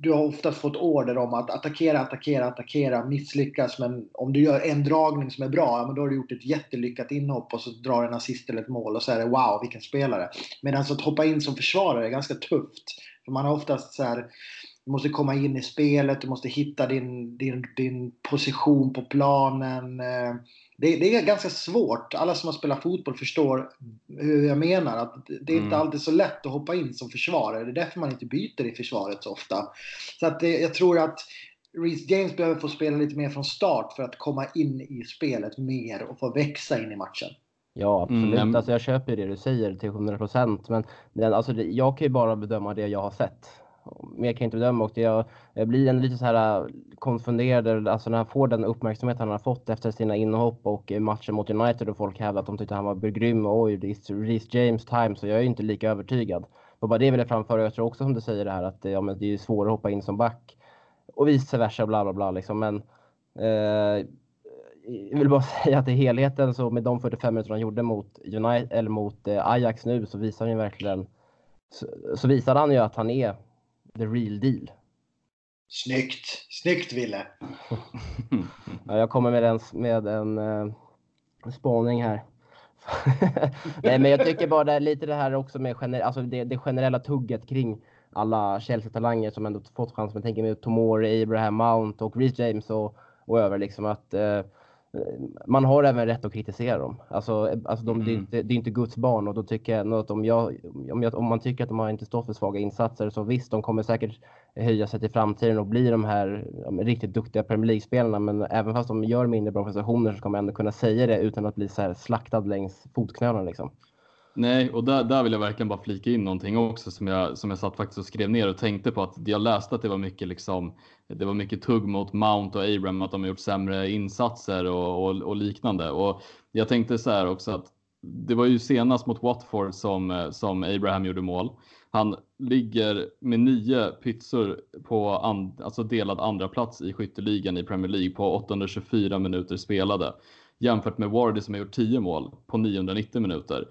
du har oftast fått order om att attackera, attackera, attackera, misslyckas. Men om du gör en dragning som är bra, ja, då har du gjort ett jättelyckat inhopp och så drar en assist eller ett mål och så är det wow, vilken spelare. Medan att hoppa in som försvarare är ganska tufft. För man har oftast så här, du måste komma in i spelet, du måste hitta din, din, din position på planen. Eh, det, det, är ganska svårt. Alla som har spelat fotboll förstår hur jag menar. Att det är inte mm. alltid så lätt att hoppa in som försvarare. Det är därför man inte byter i försvaret så ofta. Så att det, jag tror att Reece James behöver få spela lite mer från start för att komma in i spelet mer och få växa in i matchen. Ja, absolut. Mm. Alltså, jag köper det du säger till 100 procent. Men, men alltså, jag kan ju bara bedöma det jag har sett mer kan jag inte bedöma och jag, jag blir ändå lite så här äh, konfunderad alltså när han får den uppmärksamhet han har fått efter sina inhopp och eh, matchen mot United och folk hävdar att de tyckte han var grym och oj, det är Reece James time så jag är inte lika övertygad. Och bara det vill jag framföra. Jag tror också som du säger det här att eh, ja, men det är svårare att hoppa in som back och vice versa bla bla bla liksom. Men eh, jag vill bara säga att i helheten så med de 45 minuter han gjorde mot United eller mot eh, Ajax nu så visar han ju verkligen så, så visar han ju att han är the real deal. Snyggt! Snyggt Ville! ja, jag kommer med en, med en uh, spaning här. Nej, men jag tycker bara det är lite det här också med gener alltså det, det generella tugget kring alla Chelsea-talanger som ändå fått chansen. Jag tänker med Tomori, Abraham Mount och Reece James och, och över liksom att uh, man har även rätt att kritisera dem. Alltså, alltså de, mm. det, är inte, det är inte Guds barn och då tycker jag att om, jag, om, jag, om man tycker att de har inte stått för svaga insatser så visst, de kommer säkert höja sig till framtiden och bli de här ja, riktigt duktiga Premier League-spelarna. Men även fast de gör mindre bra prestationer så kommer man ändå kunna säga det utan att bli så slaktad längs fotknölarna. Liksom. Nej, och där, där vill jag verkligen bara flika in någonting också som jag, som jag satt faktiskt och skrev ner och tänkte på att jag läste att det var mycket liksom, det var mycket tugg mot Mount och Abraham att de har gjort sämre insatser och, och, och liknande. Och jag tänkte så här också att det var ju senast mot Watford som, som Abraham gjorde mål. Han ligger med nio pytsor på and, alltså delad andra plats i skytteligan i Premier League på 824 minuter spelade jämfört med Wardy som har gjort 10 mål på 990 minuter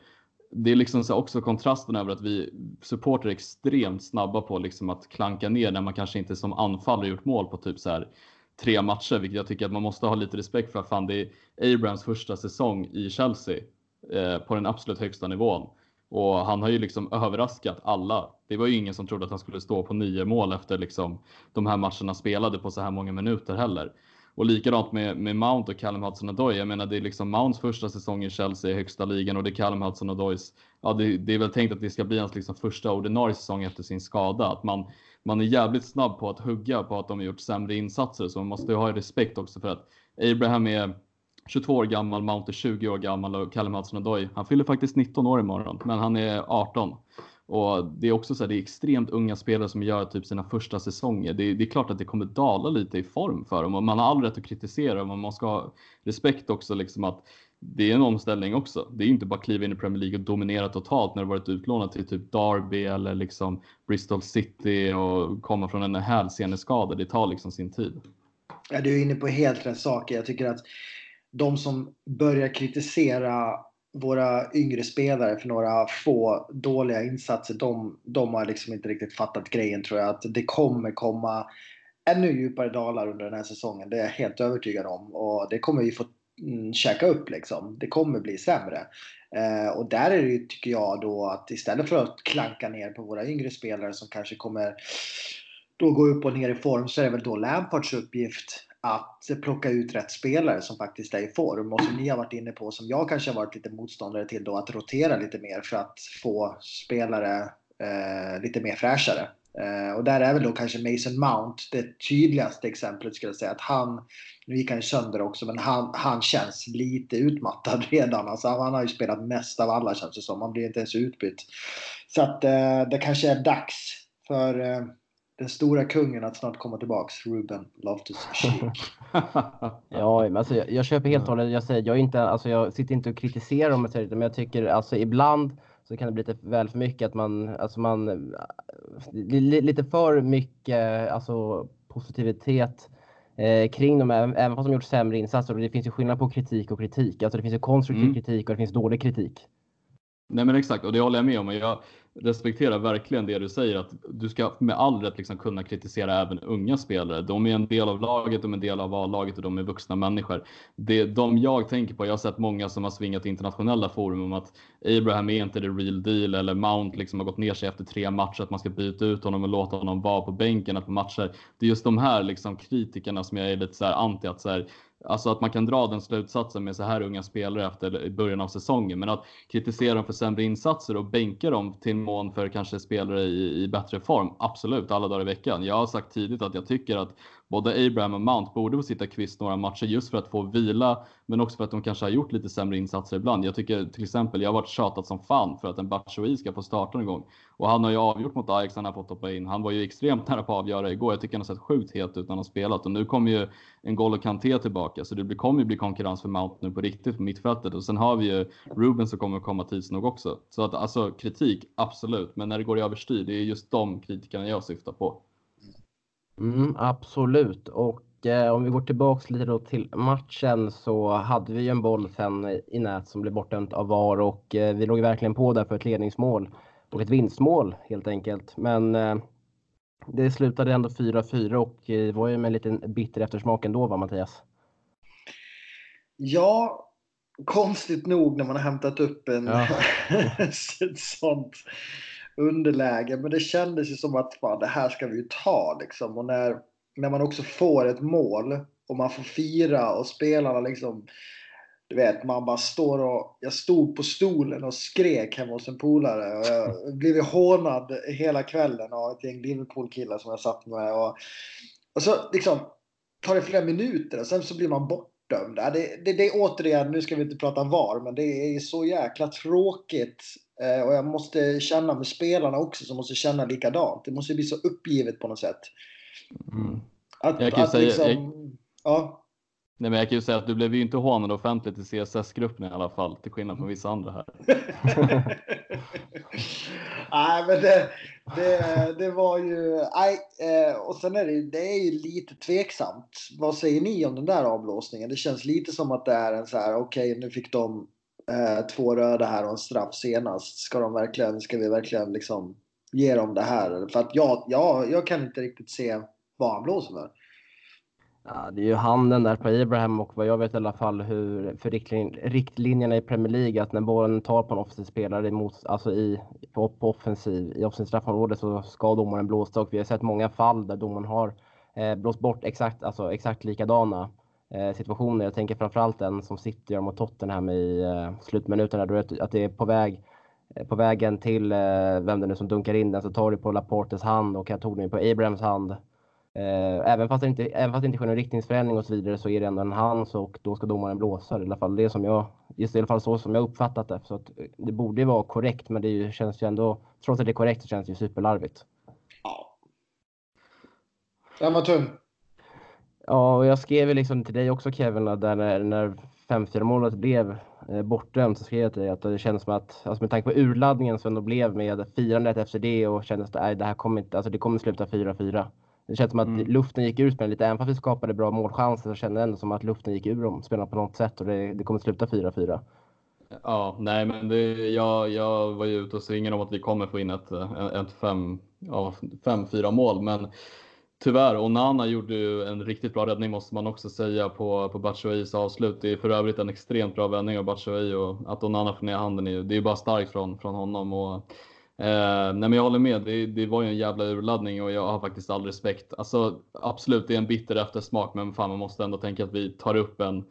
det är liksom så också kontrasten över att vi supporter är extremt snabba på liksom att klanka ner när man kanske inte som anfallare gjort mål på typ så här tre matcher, vilket jag tycker att man måste ha lite respekt för. Fan, det är Abrams första säsong i Chelsea eh, på den absolut högsta nivån och han har ju liksom överraskat alla. Det var ju ingen som trodde att han skulle stå på nio mål efter liksom de här matcherna spelade på så här många minuter heller. Och likadant med, med Mount och Callum Hudson-Odoi. Jag menar det är liksom Mounts första säsong i Chelsea i högsta ligan och det är Callum Hudson-Odois. Ja, det, det, är väl tänkt att det ska bli hans liksom första ordinarie säsong efter sin skada. Att man, man är jävligt snabb på att hugga på att de har gjort sämre insatser så man måste ju ha respekt också för att Abraham är 22 år gammal, Mount är 20 år gammal och Callum Hudson-Odoi, han fyller faktiskt 19 år imorgon, men han är 18. Och det är också så här, det är extremt unga spelare som gör typ sina första säsonger. Det, det, är klart att det kommer dala lite i form för dem och man har all rätt att kritisera men man ska ha respekt också liksom att det är en omställning också. Det är inte bara kliva in i Premier League och dominera totalt när du varit utlånad till typ Derby eller liksom Bristol City och komma från en hälseneskada. Det tar liksom sin tid. Ja, du är inne på helt rätt saker. Jag tycker att de som börjar kritisera våra yngre spelare för några få dåliga insatser, de, de har liksom inte riktigt fattat grejen tror jag. Att det kommer komma ännu djupare dalar under den här säsongen. Det är jag helt övertygad om. Och det kommer vi få mm, käka upp liksom. Det kommer bli sämre. Eh, och där är det ju, tycker jag då att istället för att klanka ner på våra yngre spelare som kanske kommer då gå upp och ner i form så är det väl då Lampards uppgift att plocka ut rätt spelare som faktiskt är i form och som ni har varit inne på, som jag kanske har varit lite motståndare till då, att rotera lite mer för att få spelare eh, lite mer fräschare. Eh, och där är väl då kanske Mason Mount det tydligaste exemplet skulle jag säga. Att han, nu gick han ju sönder också, men han, han känns lite utmattad redan. Alltså, han, han har ju spelat mest av alla känns det som. Han blir inte ens utbytt. Så att eh, det kanske är dags för eh, den stora kungen att snart komma tillbaks, Ruben Loftus-Cheek. ja, men alltså, jag, jag köper helt och hållet. Jag, säger, jag, är inte, alltså, jag sitter inte och kritiserar dem, men jag tycker alltså ibland så kan det bli lite väl för mycket att man, alltså man, lite för mycket alltså, positivitet eh, kring dem, även, även fast de gjort sämre insatser. Och det finns ju skillnad på kritik och kritik. Alltså det finns ju konstruktiv mm. kritik och det finns dålig kritik. Nej men exakt och det håller jag med om. Jag, respekterar verkligen det du säger att du ska med all rätt liksom kunna kritisera även unga spelare. De är en del av laget, de är en del av A-laget och de är vuxna människor. Det är de jag tänker på. Jag har sett många som har svingat internationella forum om att Abraham är inte the real deal eller Mount liksom har gått ner sig efter tre matcher, att man ska byta ut honom och låta honom vara på bänken på matcher. Det är just de här liksom kritikerna som jag är lite så här anti att så här, Alltså att man kan dra den slutsatsen med så här unga spelare efter början av säsongen. Men att kritisera dem för sämre insatser och bänka dem till mån för kanske spelare i, i bättre form. Absolut, alla dagar i veckan. Jag har sagt tidigt att jag tycker att både Abraham och Mount borde få sitta kvist några matcher just för att få vila, men också för att de kanske har gjort lite sämre insatser ibland. Jag tycker till exempel, jag har varit tjatat som fan för att en Batshuayi ska få starta någon gång och han har ju avgjort mot Ajax han har fått hoppa in. Han var ju extremt nära på att avgöra igår. Jag tycker han har sett sjukt het ut när han har spelat och nu kommer ju en Golo Kanté tillbaka så det kommer ju bli konkurrens för Mount nu på riktigt på mittfältet och sen har vi ju Ruben som kommer komma tids nog också. Så att alltså kritik, absolut, men när det går i överstyr, det är just de kritikerna jag syftar på. Mm, absolut. Och eh, om vi går tillbaks lite då till matchen så hade vi en boll sen i nät som blev bortdömt av VAR och eh, vi låg verkligen på där för ett ledningsmål och ett vinstmål helt enkelt. Men eh, det slutade ändå 4-4 och eh, det var ju med en liten bitter eftersmak ändå va Mattias? Ja, konstigt nog när man har hämtat upp en ja. sånt underläge. Men det kändes ju som att fan, det här ska vi ju ta liksom. Och när, när man också får ett mål och man får fira och spelarna liksom du vet, man bara står och... Jag stod på stolen och skrek hemma hos en polare. Och jag blev hånad hela kvällen av ett gäng Liverpool-killar som jag satt med. Och, och så liksom tar det flera minuter och sen så blir man bortdömd. Det, det, det är återigen, nu ska vi inte prata VAR, men det är så jäkla tråkigt och jag måste känna med spelarna också som måste känna likadant. Det måste bli så uppgivet på något sätt. Mm. Att, jag kan att säga, liksom, jag... ja. Nej, men jag kan ju säga att du blev ju inte hånad offentligt i CSS-gruppen i alla fall, till skillnad från vissa andra här. nej, men det, det, det var ju... Nej, eh, och sen är det, det är ju lite tveksamt. Vad säger ni om den där avblåsningen? Det känns lite som att det är en så här, okej, okay, nu fick de eh, två röda här och en straff senast. Ska, de verkligen, ska vi verkligen liksom ge dem det här? För att jag, jag, jag kan inte riktigt se vad han blåser för. Ja, det är ju handen där på Abraham och vad jag vet i alla fall hur för riktlinjerna i Premier League att när bollen tar på en offensiv spelare emot, alltså i, på, på offensiv, i offensiv straffområde så ska domaren blåsa och vi har sett många fall där domaren har eh, blåst bort exakt, alltså exakt likadana eh, Eh, situationer. Jag tänker framförallt den som City gör mot Tottenham i eh, slutminuterna. Då att, det är på väg eh, på vägen till vem det nu som dunkar in den så tar du på Laportes hand och jag tog den på Abrahams hand. Även fast, det inte, även fast det inte sker någon riktningsförändring och så vidare så är det ändå en hands och då ska domaren blåsa. I alla fall det som jag, just i alla fall så som jag uppfattat det. Så att det borde vara korrekt men det ju, känns ju ändå, trots att det är korrekt så känns det ju superlarvigt. Ja. Den var tung. Ja, och jag skrev liksom till dig också Kevin, där när, när 5-4 målet blev eh, bortdömt så skrev jag till dig att det kändes som att, alltså med tanke på urladdningen som ändå blev med firandet efter det och kändes att det här kommer inte, alltså det kommer sluta 4-4. Det känns som att mm. luften gick ur spelarna lite, även fast vi skapade bra målchanser så kände jag ändå som att luften gick ur dem spelarna på något sätt och det, det kommer sluta 4-4. Ja, nej, men det, jag, jag var ju ute och svingade om att vi kommer få in ett, ett 5-4 ja, mål, men Tyvärr, Onana gjorde ju en riktigt bra räddning måste man också säga på, på Batshuayis avslut. Det är för övrigt en extremt bra vändning av Batshuayi och att Onana får ner handen, är, det är bara starkt från, från honom. Och, eh, nej men jag håller med, det, det, var ju en jävla urladdning och jag har faktiskt all respekt. Alltså absolut, det är en bitter eftersmak, men fan man måste ändå tänka att vi tar upp en,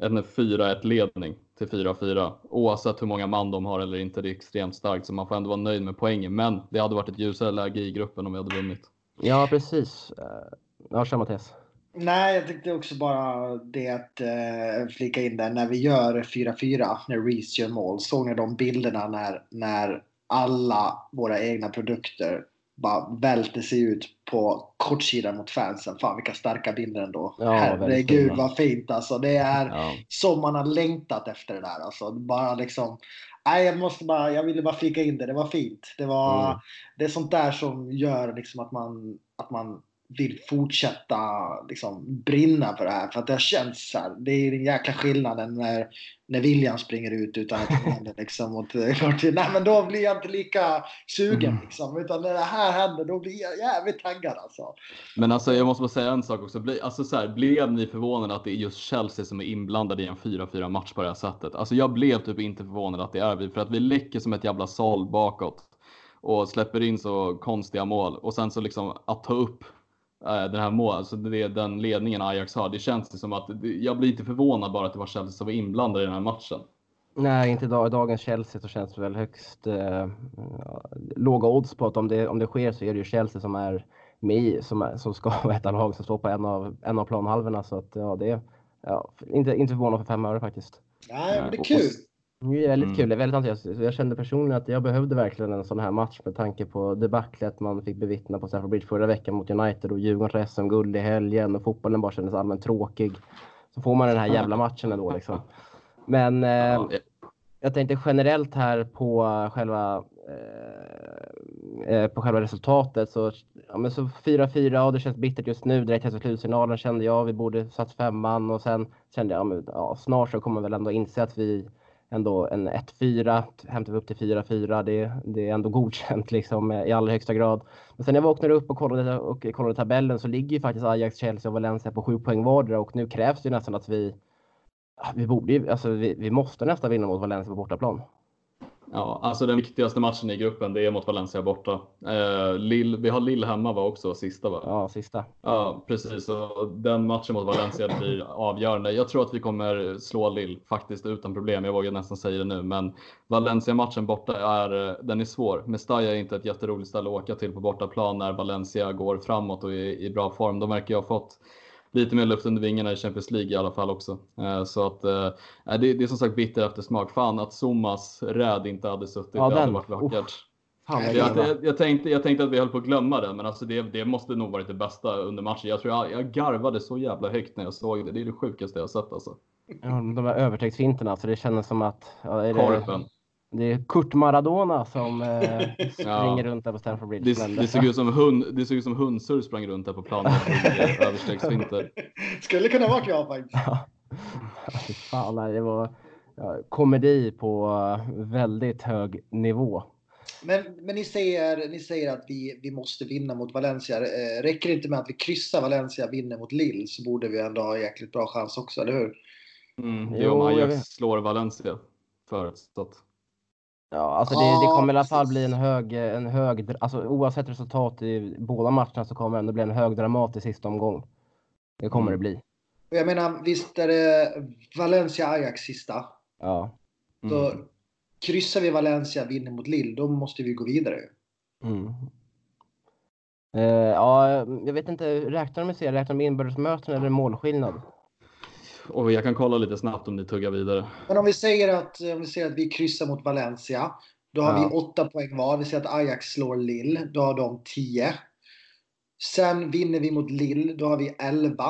en 4-1 ledning till 4-4. Oavsett hur många man de har eller inte, det är extremt starkt så man får ändå vara nöjd med poängen. Men det hade varit ett ljusare läge i gruppen om vi hade vunnit. Ja, precis. Eh, ja, kör Mattias. Nej, jag tänkte också bara det att eh, flika in där. När vi gör 4-4, när Reece gör mål. Såg ni de bilderna när, när alla våra egna produkter bara välter sig ut på kortsidan mot fansen. Fan vilka starka bilder ändå. Ja, Herregud vad fint alltså. Det är ja. som man har längtat efter det där. Alltså. Bara liksom, nej, jag, måste bara, jag ville bara flika in det. Det var fint. Det, var, mm. det är sånt där som gör liksom att, man, att man vill fortsätta liksom, brinna för det här. För att det har känts så här. Det är den jäkla skillnaden när, när William springer ut utan att händer liksom. Nej men då blir jag inte lika sugen mm. liksom. Utan när det här händer då blir jag jävligt taggad alltså. Men alltså jag måste bara säga en sak också. Alltså så här, blev ni förvånade att det är just Chelsea som är inblandade i en 4-4 match på det här sättet? Alltså jag blev typ inte förvånad att det är vi. För att vi läcker som ett jävla såll bakåt. Och släpper in så konstiga mål. Och sen så liksom att ta upp Eh, den här mål, alltså det, den ledningen Ajax har. Det känns som att jag blir inte förvånad bara att det var Chelsea som var inblandade i den här matchen. Nej, inte idag. dagens Chelsea så känns det väl högst eh, låga odds på att om det, om det sker så är det ju Chelsea som är med som, är, som ska vara ett av lag som står på en av, en av planhalvorna. Så att ja, det är ja, inte, inte förvånad för fem öre faktiskt. Nej, men det är kul. Det är väldigt mm. kul. Det är väldigt entusiastiskt. Jag kände personligen att jag behövde verkligen en sån här match med tanke på debaclet man fick bevittna på Stamford Bridge förra veckan mot United och Djurgårdens SM-guld i helgen och fotbollen bara kändes allmänt tråkig. Så får man den här jävla matchen ändå liksom. Men eh, jag tänkte generellt här på själva, eh, eh på själva resultatet. Så, ja, men så 4-4 och det känns bittert just nu. Direkt efter slutsignalen kände jag vi borde satt femman och sen kände jag ja, ja, snart så kommer väl ändå inse att vi ändå en 1-4, hämtar vi upp till 4-4. Det, det är ändå godkänt liksom i allra högsta grad. Men sen när jag vaknade upp och kollade, och kollade tabellen så ligger ju faktiskt Ajax, Chelsea och Valencia på 7 poäng vardera och nu krävs det nästan att vi vi borde ju, alltså vi, vi måste nästan vinna mot Valencia på bortaplan. Ja, alltså den viktigaste matchen i gruppen det är mot Valencia borta. Eh, Lille, vi har Lill hemma var också sista va? Ja, sista. Ja, precis. Och den matchen mot Valencia blir avgörande. Jag tror att vi kommer slå Lill faktiskt utan problem. Jag vågar nästan säga det nu, men Valencia-matchen borta är, den är svår. Mestalla är inte ett jätteroligt ställe att åka till på bortaplan när Valencia går framåt och är i bra form. De verkar ju ha fått lite mer luft under vingarna i Champions League i alla fall också. Eh, så att eh, det, det är som sagt bitter eftersmak. Fan att Somas räd inte hade suttit. Ja, det hade varit vackert. Jag, jag, jag, tänkte, jag tänkte att vi höll på att glömma det, men alltså det, det måste nog varit det bästa under matchen. Jag tror jag, jag garvade så jävla högt när jag såg det. Det är det sjukaste jag sett alltså. Ja, de här övertäcktsfinterna, så det kändes som att... Ja, är det... Korpen. Det är Kurt Maradona som eh, springer ja. runt där på Stamford Bridge. Det, det, såg ut som hund, det såg ut som Hunsur sprang runt där på planen överstegsvinter. Skulle kunna vara jag faktiskt. Ja. Fan, det var komedi på väldigt hög nivå. Men, men ni, säger, ni säger att vi, vi måste vinna mot Valencia. Eh, räcker det inte med att vi kryssar Valencia och vinner mot Lille så borde vi ändå ha jäkligt bra chans också, eller hur? Mm, det är om Ajax slår Valencia förutsatt. Ja, alltså det, det kommer i alla fall bli en hög, en hög, alltså oavsett resultat i båda matcherna så kommer det ändå bli en hög dramatisk sista omgång. Det kommer mm. det bli. Jag menar, visst är det Valencia-Ajax sista. Ja. Så kryssar vi Valencia, vinner mot Lille, då måste vi gå vidare. Mm. Eh, ja, jag vet inte, räknar de med serien? Räknar de inbördesmöten eller målskillnad? Och jag kan kolla lite snabbt om ni tuggar vidare. Men om vi säger att, om vi, säger att vi kryssar mot Valencia, då har Ja. vi åtta poäng var. Vi säger att Ajax slår Lille, då har de 10. Sen vinner vi mot Lille, då har vi 11.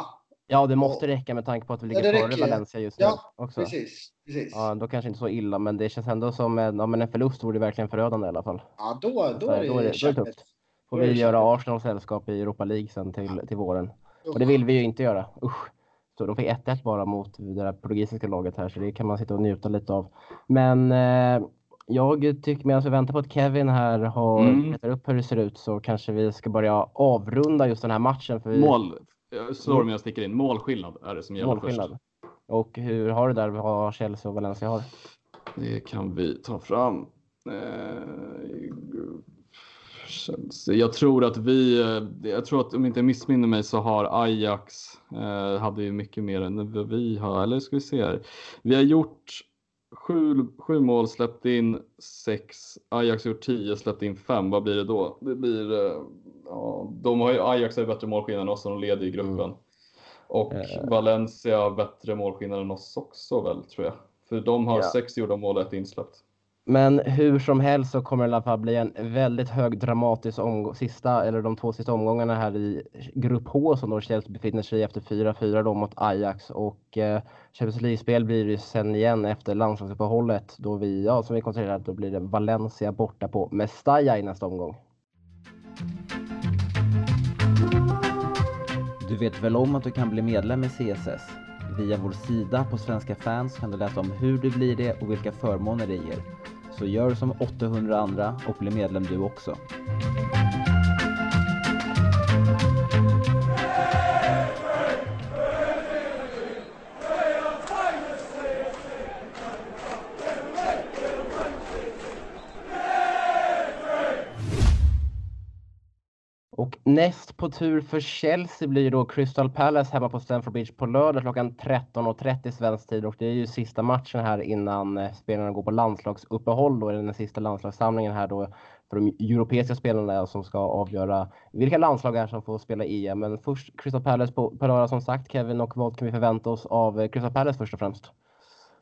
Ja, det måste räcka med tanke på att vi Ja, ligger det före räcker. Valencia just nu Ja, också. Precis. precis. Ja, då kanske inte så illa, men det känns ändå som en, ja, men en förlust vore det verkligen förödande i alla fall. Ja, då, då, är, det då är det- då är det tufft. Får vi göra. Arsenal sällskap i Europa League sen till, till våren. Och det vill vi ju inte göra. Usch. Så de fick 1-1 bara mot det där portugisiska laget här, så det kan man sitta och njuta lite av. Men eh, jag tycker medan vi väntar på att Kevin här har Mm. upp hur det ser ut så kanske vi ska börja avrunda just den här matchen. För vi, Mål. Jag slår om jag sticker in. Målskillnad är det som gäller målskillnad. Och hur har du där vad Chelsea och Valencia har? först. Det kan vi ta fram. Eh, Chelsea. Jag tror att vi, eh, jag tror att om jag inte missminner mig så har Ajax, eh, hade ju mycket mer än vad vi har, eller ska vi se här. Vi har gjort sju, sju mål, släppt in sex. Ajax har gjort tio, släppt in fem. Vad blir det då? Det blir, eh, ja, de har ju, Ajax har ju bättre målskillnad än oss, och de leder i gruppen. Och Eh. Valencia har bättre målskillnad än oss också väl, tror jag. För de har Ja. sex gjorda mål och ett insläppt. Men hur som helst så kommer det i alla fall bli en väldigt hög dramatisk omgång, sista, eller de två sista omgångarna här i grupp H som då Chelsea befinner sig i efter 4-4 då mot Ajax och eh, Champions League-spel blir det ju sen igen efter landslagsuppehållet då vi, ja som vi konstaterat, då blir det Valencia borta på Mestalla i nästa omgång. Du vet väl om att du kan bli medlem i CSS? Via vår sida på Svenska fans kan du läsa om hur du blir det och vilka förmåner det ger. Så gör som 800 andra och bli medlem du också. Näst på tur för Chelsea blir då Crystal Palace hemma på Stamford Bridge på lördag klockan 13.30 svensk tid och det är ju sista matchen här innan eh, spelarna går på landslagsuppehåll då är det den sista landslagssamlingen här då för de europeiska spelarna som ska avgöra vilka landslag är som får spela EM. Men först Crystal Palace på, på lördag som sagt Kevin och vad kan vi förvänta oss av eh, Crystal Palace först och främst?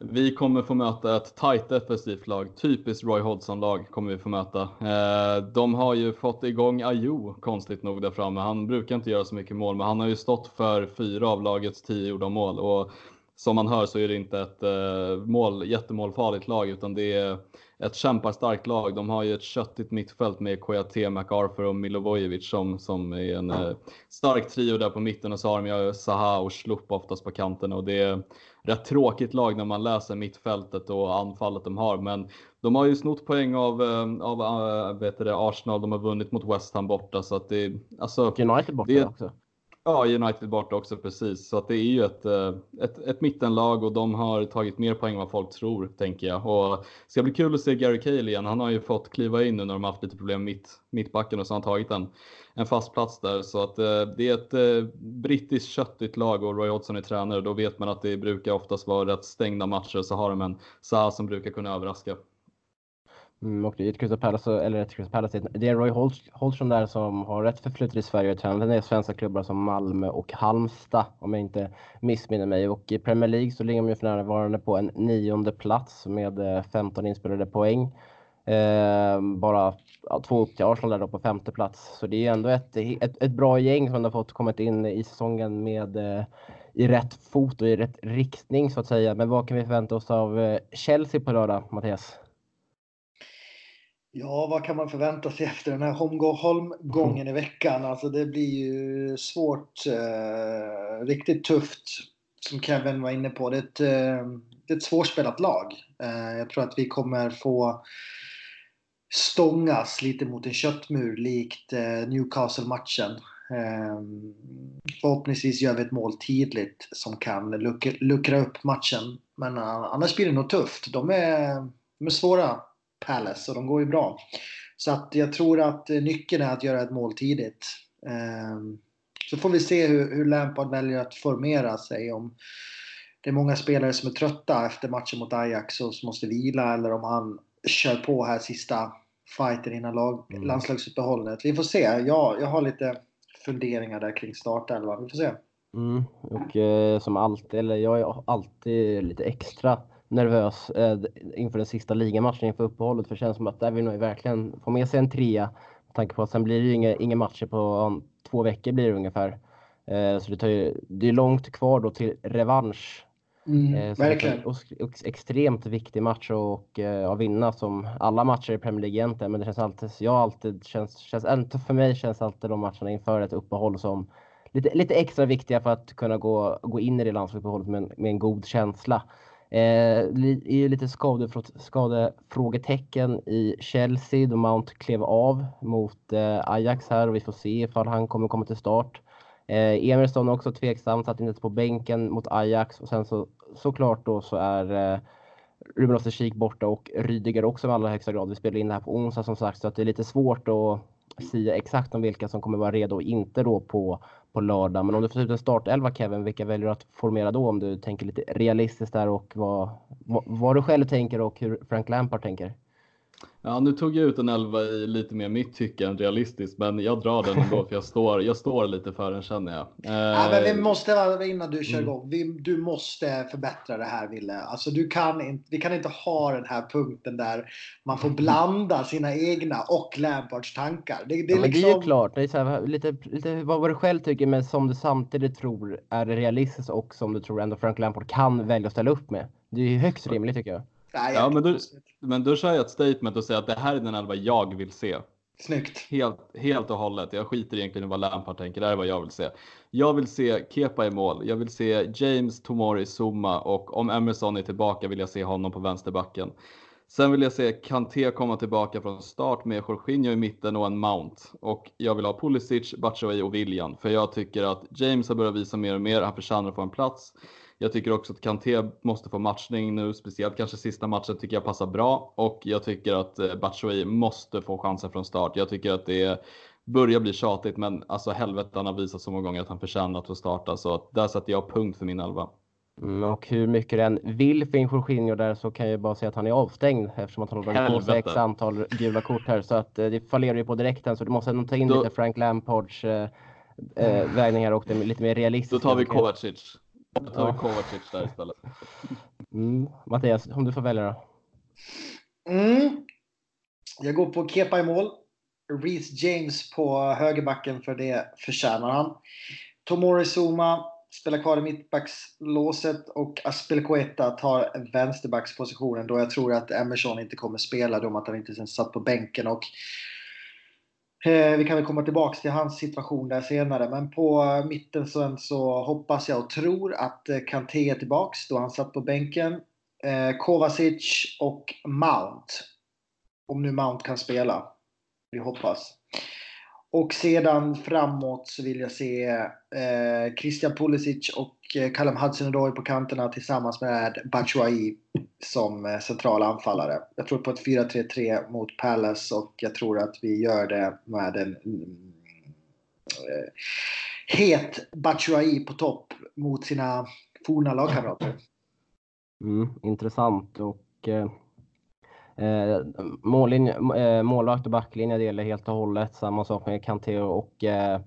Vi kommer få möta ett tajt, defensivt lag. Typiskt Roy Hodgson-lag kommer vi få möta. Eh, de har ju fått igång Ayo, konstigt nog där framme. Han brukar inte göra så mycket mål, men han har ju stått för fyra av lagets tio gjorda mål. Och som man hör så är det inte ett eh, mål, jättemålfarligt lag, utan det är ett kämparstarkt lag. De har ju ett köttigt mittfält med KJT, MacArthur och Milovojevic som, som är en eh, stark trio där på mitten och så har de ju Zaha och Slup oftast på kanterna och det är rätt tråkigt lag när man läser mittfältet och anfallet de har. Men de har ju snott poäng av, eh, av äh, vet det, Arsenal. De har vunnit mot West Ham borta så att det alltså. United borta det- också. Ja, United borta också precis. Så att det är ju ett, eh, ett, ett mittenlag och de har tagit mer poäng än vad folk tror, tänker jag. Och det ska bli kul att se Gary Cale igen. Han har ju fått kliva in nu när de har haft lite problem med mitt, mittbacken och så har han tagit en, en fast plats där. Så att eh, det är ett eh, brittiskt köttigt lag och Roy Hodgson är tränare. Då vet man att det brukar oftast vara rätt stängda matcher. Så har de en Sa som brukar kunna överraska. Mm, och det är ett Crystal Palace, eller ett Crystal Palace, det är Roy Holtzson där som har rätt förflutet i Sverige och tränat är svenska klubbar som Malmö och Halmstad om jag inte missminner mig. Och i Premier League så ligger de ju för närvarande på en nionde plats med eh, 15 inspelade poäng. Eh, bara ja, två upp till Arsenal där då på femte plats. Så det är ju ändå ett, ett, ett bra gäng som har fått kommit in i säsongen med eh, i rätt fot och i rätt riktning så att säga. Men vad kan vi förvänta oss av eh, Chelsea på lördag, Mattias? Ja, vad kan man förvänta sig efter den här Holmgången i veckan? Alltså det blir ju svårt, eh, riktigt tufft. Som Kevin var inne på. Det är ett, eh, det är ett svårspelat lag. Eh, jag tror att vi kommer få stångas lite mot en köttmur likt eh, Newcastle-matchen. Eh, förhoppningsvis gör vi ett mål tidigt som kan luckra, luckra upp matchen. Men eh, annars blir det nog tufft. De är, de är svåra, Palace, och de går ju bra. Så att jag tror att eh, nyckeln är att göra ett mål tidigt. Eh, Så får vi se hur, hur Lampard väljer att formera sig. Om det är många spelare som är trötta efter matchen mot Ajax och som måste vila eller om han kör på här sista fighten innan lag, mm. landslagsuppehållet. Vi får se. Jag, jag har lite funderingar där kring startelvan. Vi får se. Mm, och eh, som alltid, eller jag är alltid lite extra nervös eh, inför den sista ligamatchen inför uppehållet. För det känns som att där vill man ju verkligen få med sig en trea. Med tanke på att sen blir det ju inga, inga matcher på två veckor blir det ungefär. Eh, så det, tar ju, det är långt kvar då till revansch. Mm, eh, verkligen. Är extremt viktig match att eh, vinna som alla matcher i Premier League egentligen. Men det känns alltid, jag alltid känns, känns, för mig känns alltid de matcherna inför ett uppehåll som lite, lite extra viktiga för att kunna gå, gå in i det landslagsuppehållet med, med en god känsla. Eh, det är ju lite skadefrågetecken i Chelsea då Mount klev av mot eh, Ajax här och vi får se ifall han kommer komma till start. Eh, Emerson också tveksam, satt inte på bänken mot Ajax och sen så såklart då så är eh, Ruben Österkik borta och Rydiger också i allra högsta grad. Vi spelar in det här på onsdag som sagt så att det är lite svårt att sia exakt om vilka som kommer vara redo och inte då på på lördag. Men om du får ut en startelva Kevin, vilka väljer du att formera då? Om du tänker lite realistiskt där och vad, vad, vad du själv tänker och hur Frank Lampard tänker. Ja, nu tog jag ut en elva i lite mer mitt tycke än realistiskt, men jag drar den ändå för jag står, jag står lite för den känner jag. Eh, ja, men vi eh, måste, innan du kör mm. igång, vi, du måste förbättra det här Ville. Alltså, du kan inte, vi kan inte ha den här punkten där man får blanda sina egna och Lampards tankar. Det, det, är, ja, liksom... det är ju liksom- klart, det är så här, lite, lite vad du själv tycker, men som du samtidigt tror är realistiskt och som du tror ändå Frank Lampard kan välja att ställa upp med. Det är ju högst rimligt tycker jag. Nej, ja, men, då, men då kör jag ett statement och säger att det här är den elva jag vill se. Snyggt. Helt, helt och hållet. Jag skiter egentligen i vad Lampard tänker. Det här är vad jag vill se. Jag vill se Kepa i mål. Jag vill se James, Tomori, Zuma och om Emerson är tillbaka vill jag se honom på vänsterbacken. Sen vill jag se Kanté komma tillbaka från start med Jorginho i mitten och en Mount. Och jag vill ha Pulisic, Batshuayi och William. För jag tycker att James har börjat visa mer och mer. Han förtjänar att få en plats. Jag tycker också att Kanté måste få matchning nu, speciellt kanske sista matchen tycker jag passar bra och jag tycker att eh, Batshuayi måste få chansen från start. Jag tycker att det börjar bli tjatigt, men alltså helvete, han har visat så många gånger att han förtjänar att få starta, så att där sätter jag punkt för min elva. Mm, och hur mycket den vill in Jorginho där så kan jag bara säga att han är avstängd eftersom att han har dragit på sig x antal gula kort här. Så att eh, det fallerar ju på direkten så du måste nog ta in Då... lite Frank Lampards eh, eh, vägningar och det lite mer realistiskt. Då tar vi Kovacic. Jag tar Kovacic där istället. Mm. Mattias, om du får välja då? Mm. Jag går på Kepa i mål. Reece James på högerbacken för det förtjänar han. Tomori Zuma spelar kvar i mittbackslåset och Aspelkueta tar vänsterbackspositionen då jag tror att Emerson inte kommer spela då att han inte ens satt på bänken. Och Eh, vi kan väl komma tillbaks till hans situation där senare. Men på eh, mitten sen så hoppas jag och tror att eh, Kanté är tillbaks då han satt på bänken. Kovacic och Mount. Om nu Mount kan spela. Vi hoppas. Och sedan framåt så vill jag se Christian Pulisic och Eh, Callum Hudson-Odoi på kanterna tillsammans med Batshuayi som eh, central anfallare. Jag tror på ett 4-3-3 mot Palace och jag tror att vi gör det med en mm, eh, het Batshuayi på topp mot sina forna lagkamrater. Mm, intressant och eh, Eh, mållinje, eh, målvakt och backlinje delar helt och hållet. Samma sak med Kanté och eh,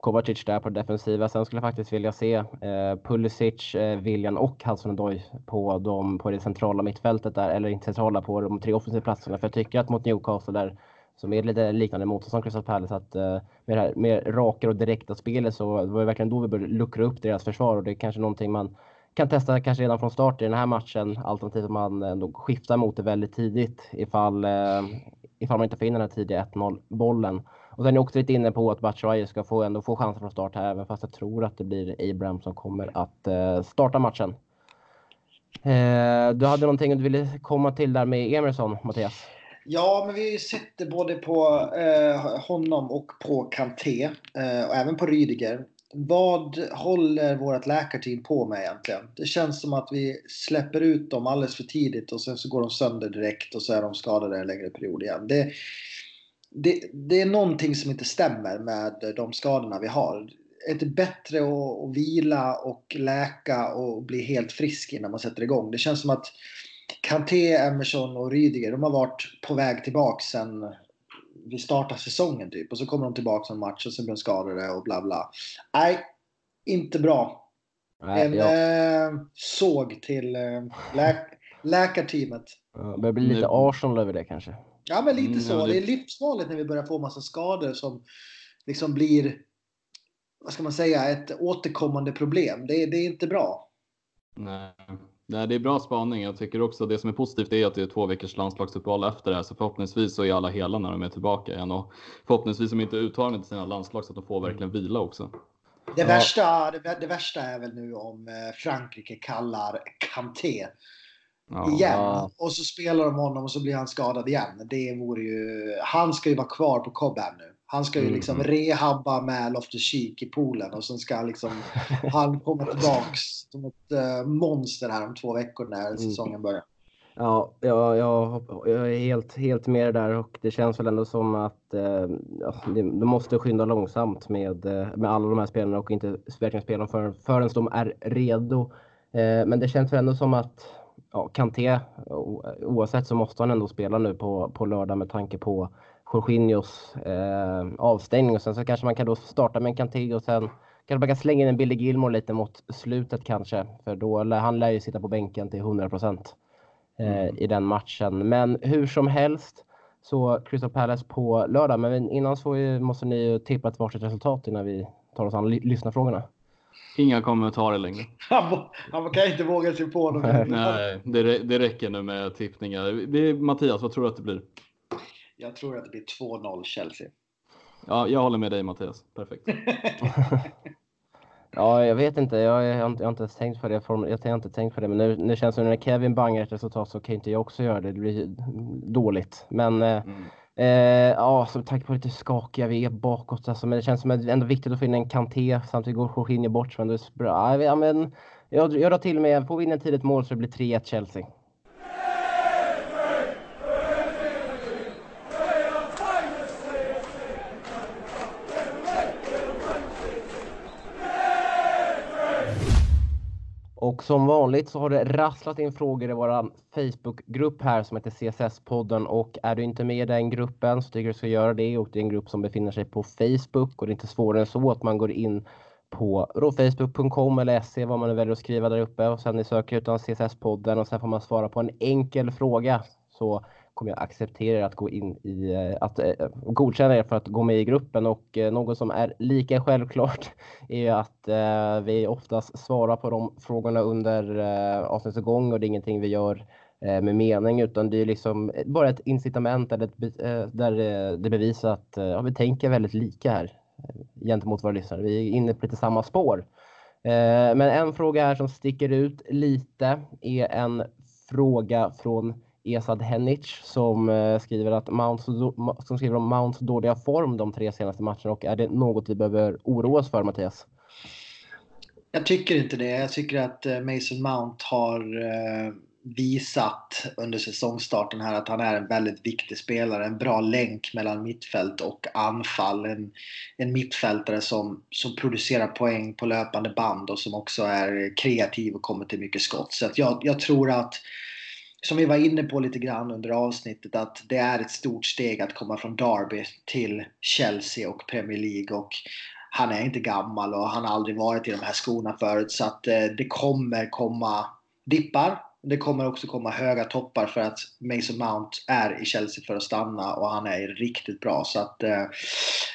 Kovacic där på defensiva. Sen skulle jag faktiskt vilja se eh, Pulisic, eh, William och Hudson-Odoi på, de, på det centrala mittfältet där, eller inte centrala, på de tre offensiva platserna. För jag tycker att mot Newcastle där, som är lite liknande motstånd som Crystal Palace, att eh, med det här mer raka och direkta spelet så var det verkligen då vi började luckra upp deras försvar och det är kanske någonting man kan testa kanske redan från start i den här matchen alternativt att man ändå skiftar mot det väldigt tidigt ifall, eh, ifall man inte får in den här tidiga 1-0 bollen. Och sen är jag också lite inne på att Batshuayi ska få, ändå få chansen från start här även fast jag tror att det blir Abraham som kommer att eh, starta matchen. Eh, du hade någonting du ville komma till där med Emerson, Mattias? Ja, men vi har ju sett det både på eh, honom och på Kanté eh, och även på Rydiger vad håller vårt läkarteam på med egentligen? Det känns som att vi släpper ut dem alldeles för tidigt och sen så går de sönder direkt och så är de skadade en längre period igen. Det, det, det är någonting som inte stämmer med de skadorna vi har. är det bättre att, att vila och läka och bli helt frisk innan man sätter igång? Det känns som att Kanté, Emerson och Rydiger, de har varit på väg tillbaka sen vi startade säsongen typ. Och så kommer de tillbaka en match och så blir de skadade och bla bla. Nej, inte bra. Nej, en jag, eh, såg till eh, lä läkarteamet. det börjar bli lite Arsenal över det kanske. Ja, men lite Mm, så. ja, det- Det är livsfarligt när vi börjar få massa skador som liksom blir, vad ska man säga, ett återkommande problem. Det, är- det är inte bra. Nej. Nej, det är bra spaning. Jag tycker också det som är positivt är att det är två veckors landslagsuppehåll efter det här, så förhoppningsvis så är alla hela när de är tillbaka igen och förhoppningsvis som inte uttagna till sina landslag så att de får verkligen vila också. Det, Ja. värsta, det, det värsta är väl nu om eh, Frankrike kallar Kanté Ja. igen. Och så spelar de honom och så blir han skadad igen. Det vore ju... Han ska ju vara kvar på Cobham nu. Han ska ju Mm. liksom rehabba med Loftus Cheek i poolen och sen ska liksom han komma tillbaks som ett eh, monster här om två veckor Mm. när säsongen börjar. Ja, jag, jag, jag är helt, helt med det där och det känns väl ändå som att eh, ja, de, de måste skynda långsamt med, eh, med alla de här spelarna och inte verkligen spela dem för, förrän de är redo. Eh, men det känns väl ändå som att ja, Kanté, oavsett så måste han ändå spela nu på, på lördag med tanke på Jorginhos eh, avstängning och sen så kanske man kan då starta med en Kanté och sen kanske man kan slänga in en Billy Gilmore lite mot slutet kanske för då lär han lär ju sitta på bänken till 100 procent eh, i den matchen. Men hur som helst så Crystal Palace på lördag. Men innan så måste ni ju tippa ett varsitt resultat innan vi tar oss an ly- lyssnarfrågorna. Inga kommentarer längre. Han, han kan inte våga sig på dem. Nej, det, det räcker nu med tippningar. Vi- Mattias, vad tror du att det blir? Jag tror att det blir 2-0 Chelsea. Ja, jag håller med dig Mattias. Perfekt. Ja, jag vet inte. Jag, jag, har inte- jag har inte ens tänkt på det. Jag har inte tänkt på det. Men nu, nu känns det som när Kevin bangar ett resultat så kan inte jag också göra det. Det blir dåligt. Men eh, Mm. Eh, ja, som tack på lite skakiga vi är bakåt alltså, men det känns som att det är ändå viktigt att få in en Kanté. Samtidigt går Jorginho bort. Så det är bra. Ja, men jag, jag drar till med, får vi in ett tidigt mål så det blir 3-1 Chelsea. Som vanligt så har det rasslat in frågor i vår Facebookgrupp här som heter CSS-podden och är du inte med i den gruppen så tycker jag du ska göra det. Och det är en grupp som befinner sig på Facebook. Och det är inte svårare än så att man går in på facebook.com eller se vad man nu väljer att skriva där uppe. Och sen ni söker utan CSS-podden och sen får man svara på en enkel fråga. Så kommer jag acceptera er att gå in i eh, att eh, godkänna er för att gå med i gruppen och eh, något som är lika självklart är ju att eh, vi oftast svarar på de frågorna under eh, avsnittets gång och det är ingenting vi gör eh, med mening utan det är liksom bara ett incitament där det, eh, där eh, det bevisar att eh, ja, vi tänker väldigt lika här eh, gentemot våra lyssnare. Vi är inne på lite samma spår. Men en fråga här som sticker ut lite är en fråga från Esad Henic som eh, skriver att Mounts, som skriver om Mounts dåliga form de tre senaste matcherna och är det något vi behöver oroa oss för Mattias? Jag tycker inte det. Jag tycker att eh, Mason Mount har eh, visat under säsongstarten här att han är en väldigt viktig spelare. En bra länk mellan mittfält och anfall. En, en mittfältare som, som producerar poäng på löpande band och som också är kreativ och kommer till mycket skott. Så att jag, jag tror att som vi var inne på lite grann under avsnittet att det är ett stort steg att komma från Derby till Chelsea och Premier League och han är inte gammal och han har aldrig varit i de här skorna förut så att eh, det kommer komma dippar. Det kommer också komma höga toppar för att Mason Mount är i Chelsea för att stanna och han är riktigt bra så att eh,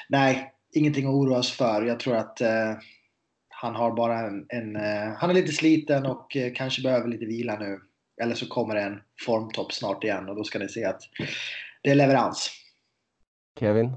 nej, ingenting att oroa oss för. Jag tror att eh, han har bara en, en han är lite sliten och kanske behöver lite vila nu. Eller så kommer det en formtopp snart igen och då ska ni se att det är leverans. Kevin?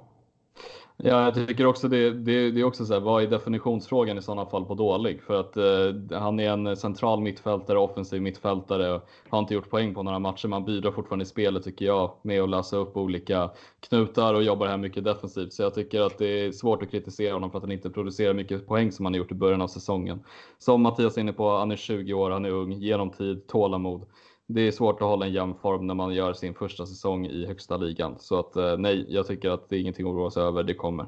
Ja, jag tycker också det, det, det är också så här, vad är definitionsfrågan i sådana fall på dålig? För att eh, han är en central mittfältare, offensiv mittfältare och har inte gjort poäng på några matcher. Man bidrar fortfarande i spelet tycker jag med att lösa upp olika knutar och jobbar här mycket defensivt. Så jag tycker att det är svårt att kritisera honom för att han inte producerar mycket poäng som han har gjort i början av säsongen. Som Mattias är inne på, han är 20 år, han är ung, genom tid, tålamod. Det är svårt att hålla en jämn form när man gör sin första säsong i högsta ligan. Så att eh, nej, jag tycker att det är ingenting att oroa sig över. Det kommer.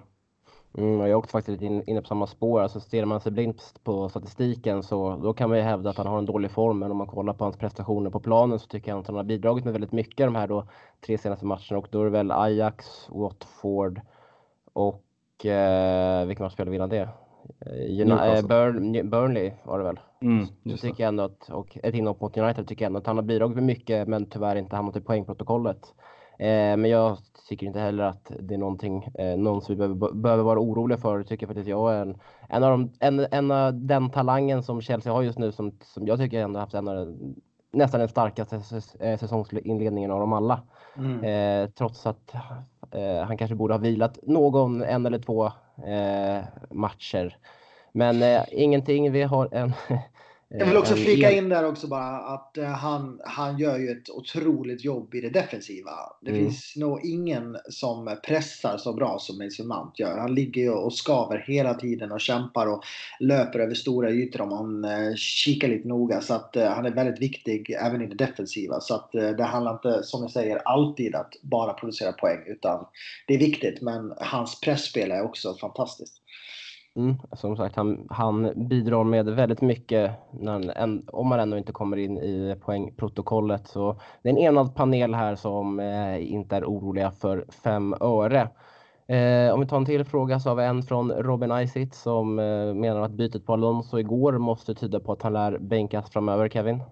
Mm, jag är också faktiskt lite inne på samma spår. Alltså stirrar man sig blint på statistiken så då kan man ju hävda att han har en dålig form. Men om man kollar på hans prestationer på planen så tycker jag att han har bidragit med väldigt mycket de här då tre senaste matcherna. Och då är det väl Ajax, Watford och eh, vilken match spelade vi innan det? Eh, Burn, Burnley var det väl? Mm, så tycker jag ändå att, och ett inhopp mot United tycker jag ändå att han har bidragit med mycket men tyvärr inte hamnat i poängprotokollet. Eh, men jag tycker inte heller att det är någonting, eh, någon som vi behöver, behöver vara oroliga för. Tycker faktiskt jag är en, en av de, en, en av den talangen som Chelsea har just nu som, som jag tycker ändå haft en av nästan den starkaste säsongsinledningen av dem alla. Mm. Eh, trots att eh, han kanske borde ha vilat någon, en eller två eh, Eh, matcher. Men eh, ingenting, vi har en jag vill också flika in där också bara att uh, han, han gör ju ett otroligt jobb i det defensiva. Det mm. finns nog ingen som pressar så bra som Mason Mount gör. Han ligger ju och skaver hela tiden och kämpar och löper över stora ytor om man uh, kikar lite noga. Så att han är väldigt viktig även i det defensiva. Så att det handlar inte, som jag säger, alltid att bara producera poäng. Utan det är viktigt, men hans pressspel är också fantastiskt. Mm, som sagt, han, han bidrar med väldigt mycket när, en, om man ändå inte kommer in i poängprotokollet. Så det är en enad panel här som eh, inte är oroliga för fem öre. Eh, om vi tar en till fråga så har vi en från Robin Isitt som eh, menar att bytet på Alonso igår måste tyda på att han lär bänkas framöver, Kevin.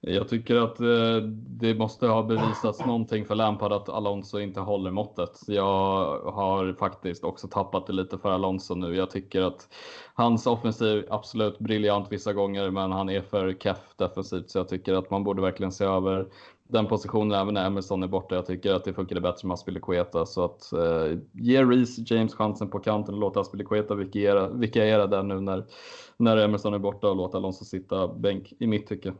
Jag tycker att eh, det måste ha bevisats någonting för Lampard att Alonso inte håller måttet. Jag har faktiskt också tappat det lite för Alonso nu. Jag tycker att hans offensiv absolut briljant vissa gånger, men han är för keff defensivt så jag tycker att man borde verkligen se över den positionen även när Emerson är borta. Jag tycker att det funkade bättre med Aspilicueta så att eh, ge Reece James chansen på kanten och låta Aspilicueta vikariera, vikariera där nu när, när Emerson är borta och låta Alonso sitta bänk i mitt tycke.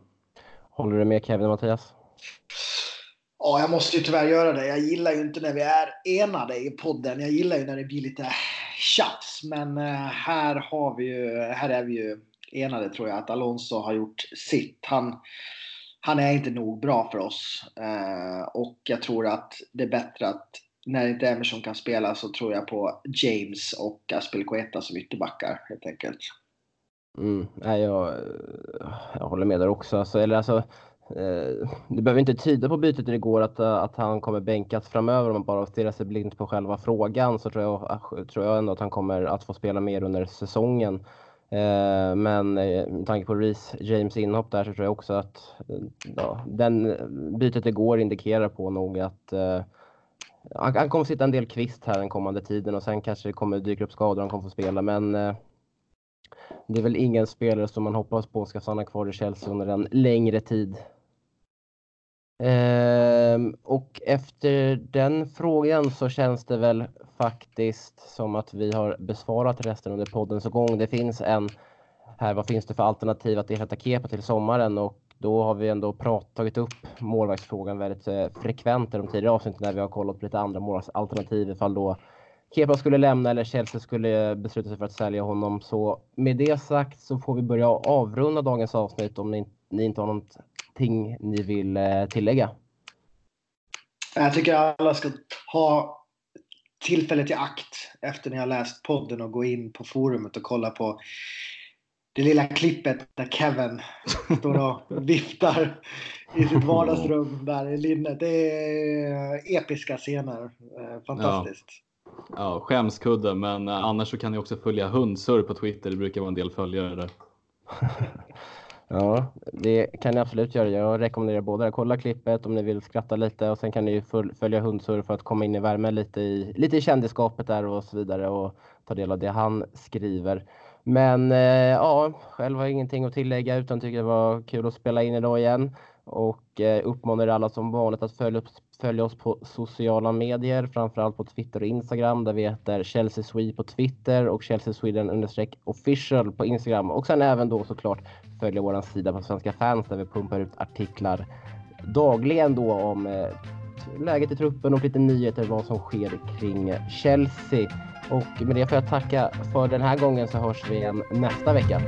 Håller du med Kevin och Mattias? Ja, jag måste ju tyvärr göra det. Jag gillar ju inte när vi är enade i podden. Jag gillar ju när det blir lite tjafs. Men eh, här, har vi ju, här är vi ju enade tror jag. Att Alonso har gjort sitt. Han, han är inte nog bra för oss. Eh, och jag tror att det är bättre att när inte Emerson kan spela så tror jag på James och Aspelqueta som ytterbackar helt enkelt. Mm, nej, jag, eh, jag håller med där också. Alltså, eller alltså, eh, det behöver inte tyda på bytet igår att, eh, att han kommer bänkas framöver om man bara stirrar sig blint på själva frågan så tror jag, eh, tror jag ändå att han kommer att få spela mer under säsongen. Eh, men eh, med tanke på Reece James inhopp där så tror jag också att ja, den bytet igår indikerar på nog att eh, han, han kommer sitta en del kvist här den kommande tiden och sen kanske det kommer dyka upp skador och han kommer få spela. Men eh, det är väl ingen spelare som man hoppas på ska stanna kvar i Chelsea under en längre tid. Ehm, och efter den frågan så känns det väl faktiskt som att vi har besvarat resten under poddens gång. Det finns en här, vad finns det för alternativ att ersätta Kepa till sommaren? Och då har vi ändå prat, tagit upp målvaktsfrågan väldigt eh, frekvent i de tidigare avsnitten när vi har kollat på lite andra målvaktsalternativ ifall då Kepa skulle lämna eller Chelsea skulle besluta sig för att sälja honom. Så med det sagt så får vi börja avrunda dagens avsnitt om ni, ni inte har någonting ni vill eh, tillägga. Jag tycker alla ska ha tillfället i akt efter ni har läst podden och gå in på forumet och kolla på det lilla klippet där Kevin står och viftar i sitt vardagsrum där i linnet. Det är episka scener. Eh, fantastiskt. Ja. Ja, skämskudde, men eh, annars så kan ni också följa Hundsurr på Twitter. Det brukar vara en del följare där. ja, det kan ni absolut göra. Jag rekommenderar båda. Kolla klippet om ni vill skratta lite och sen kan ni följa Hundsurr för att komma in i värmen lite i, lite i kändisskapet där och så vidare och ta del av det han skriver. Men eh, ja, själv har jag ingenting att tillägga utan tycker det var kul att spela in idag igen och eh, uppmanar alla som vanligt att följa, upp följa oss på sociala medier, framförallt på Twitter och Instagram där vi heter Chelsea Swede på Twitter och Chelsea Sweden understreck official på Instagram och sen även då såklart följa vår sida på Svenska fans där vi pumpar ut artiklar dagligen då om eh, läget i truppen och lite nyheter vad som sker kring Chelsea. Och med det får jag tacka för den här gången så hörs vi igen nästa vecka.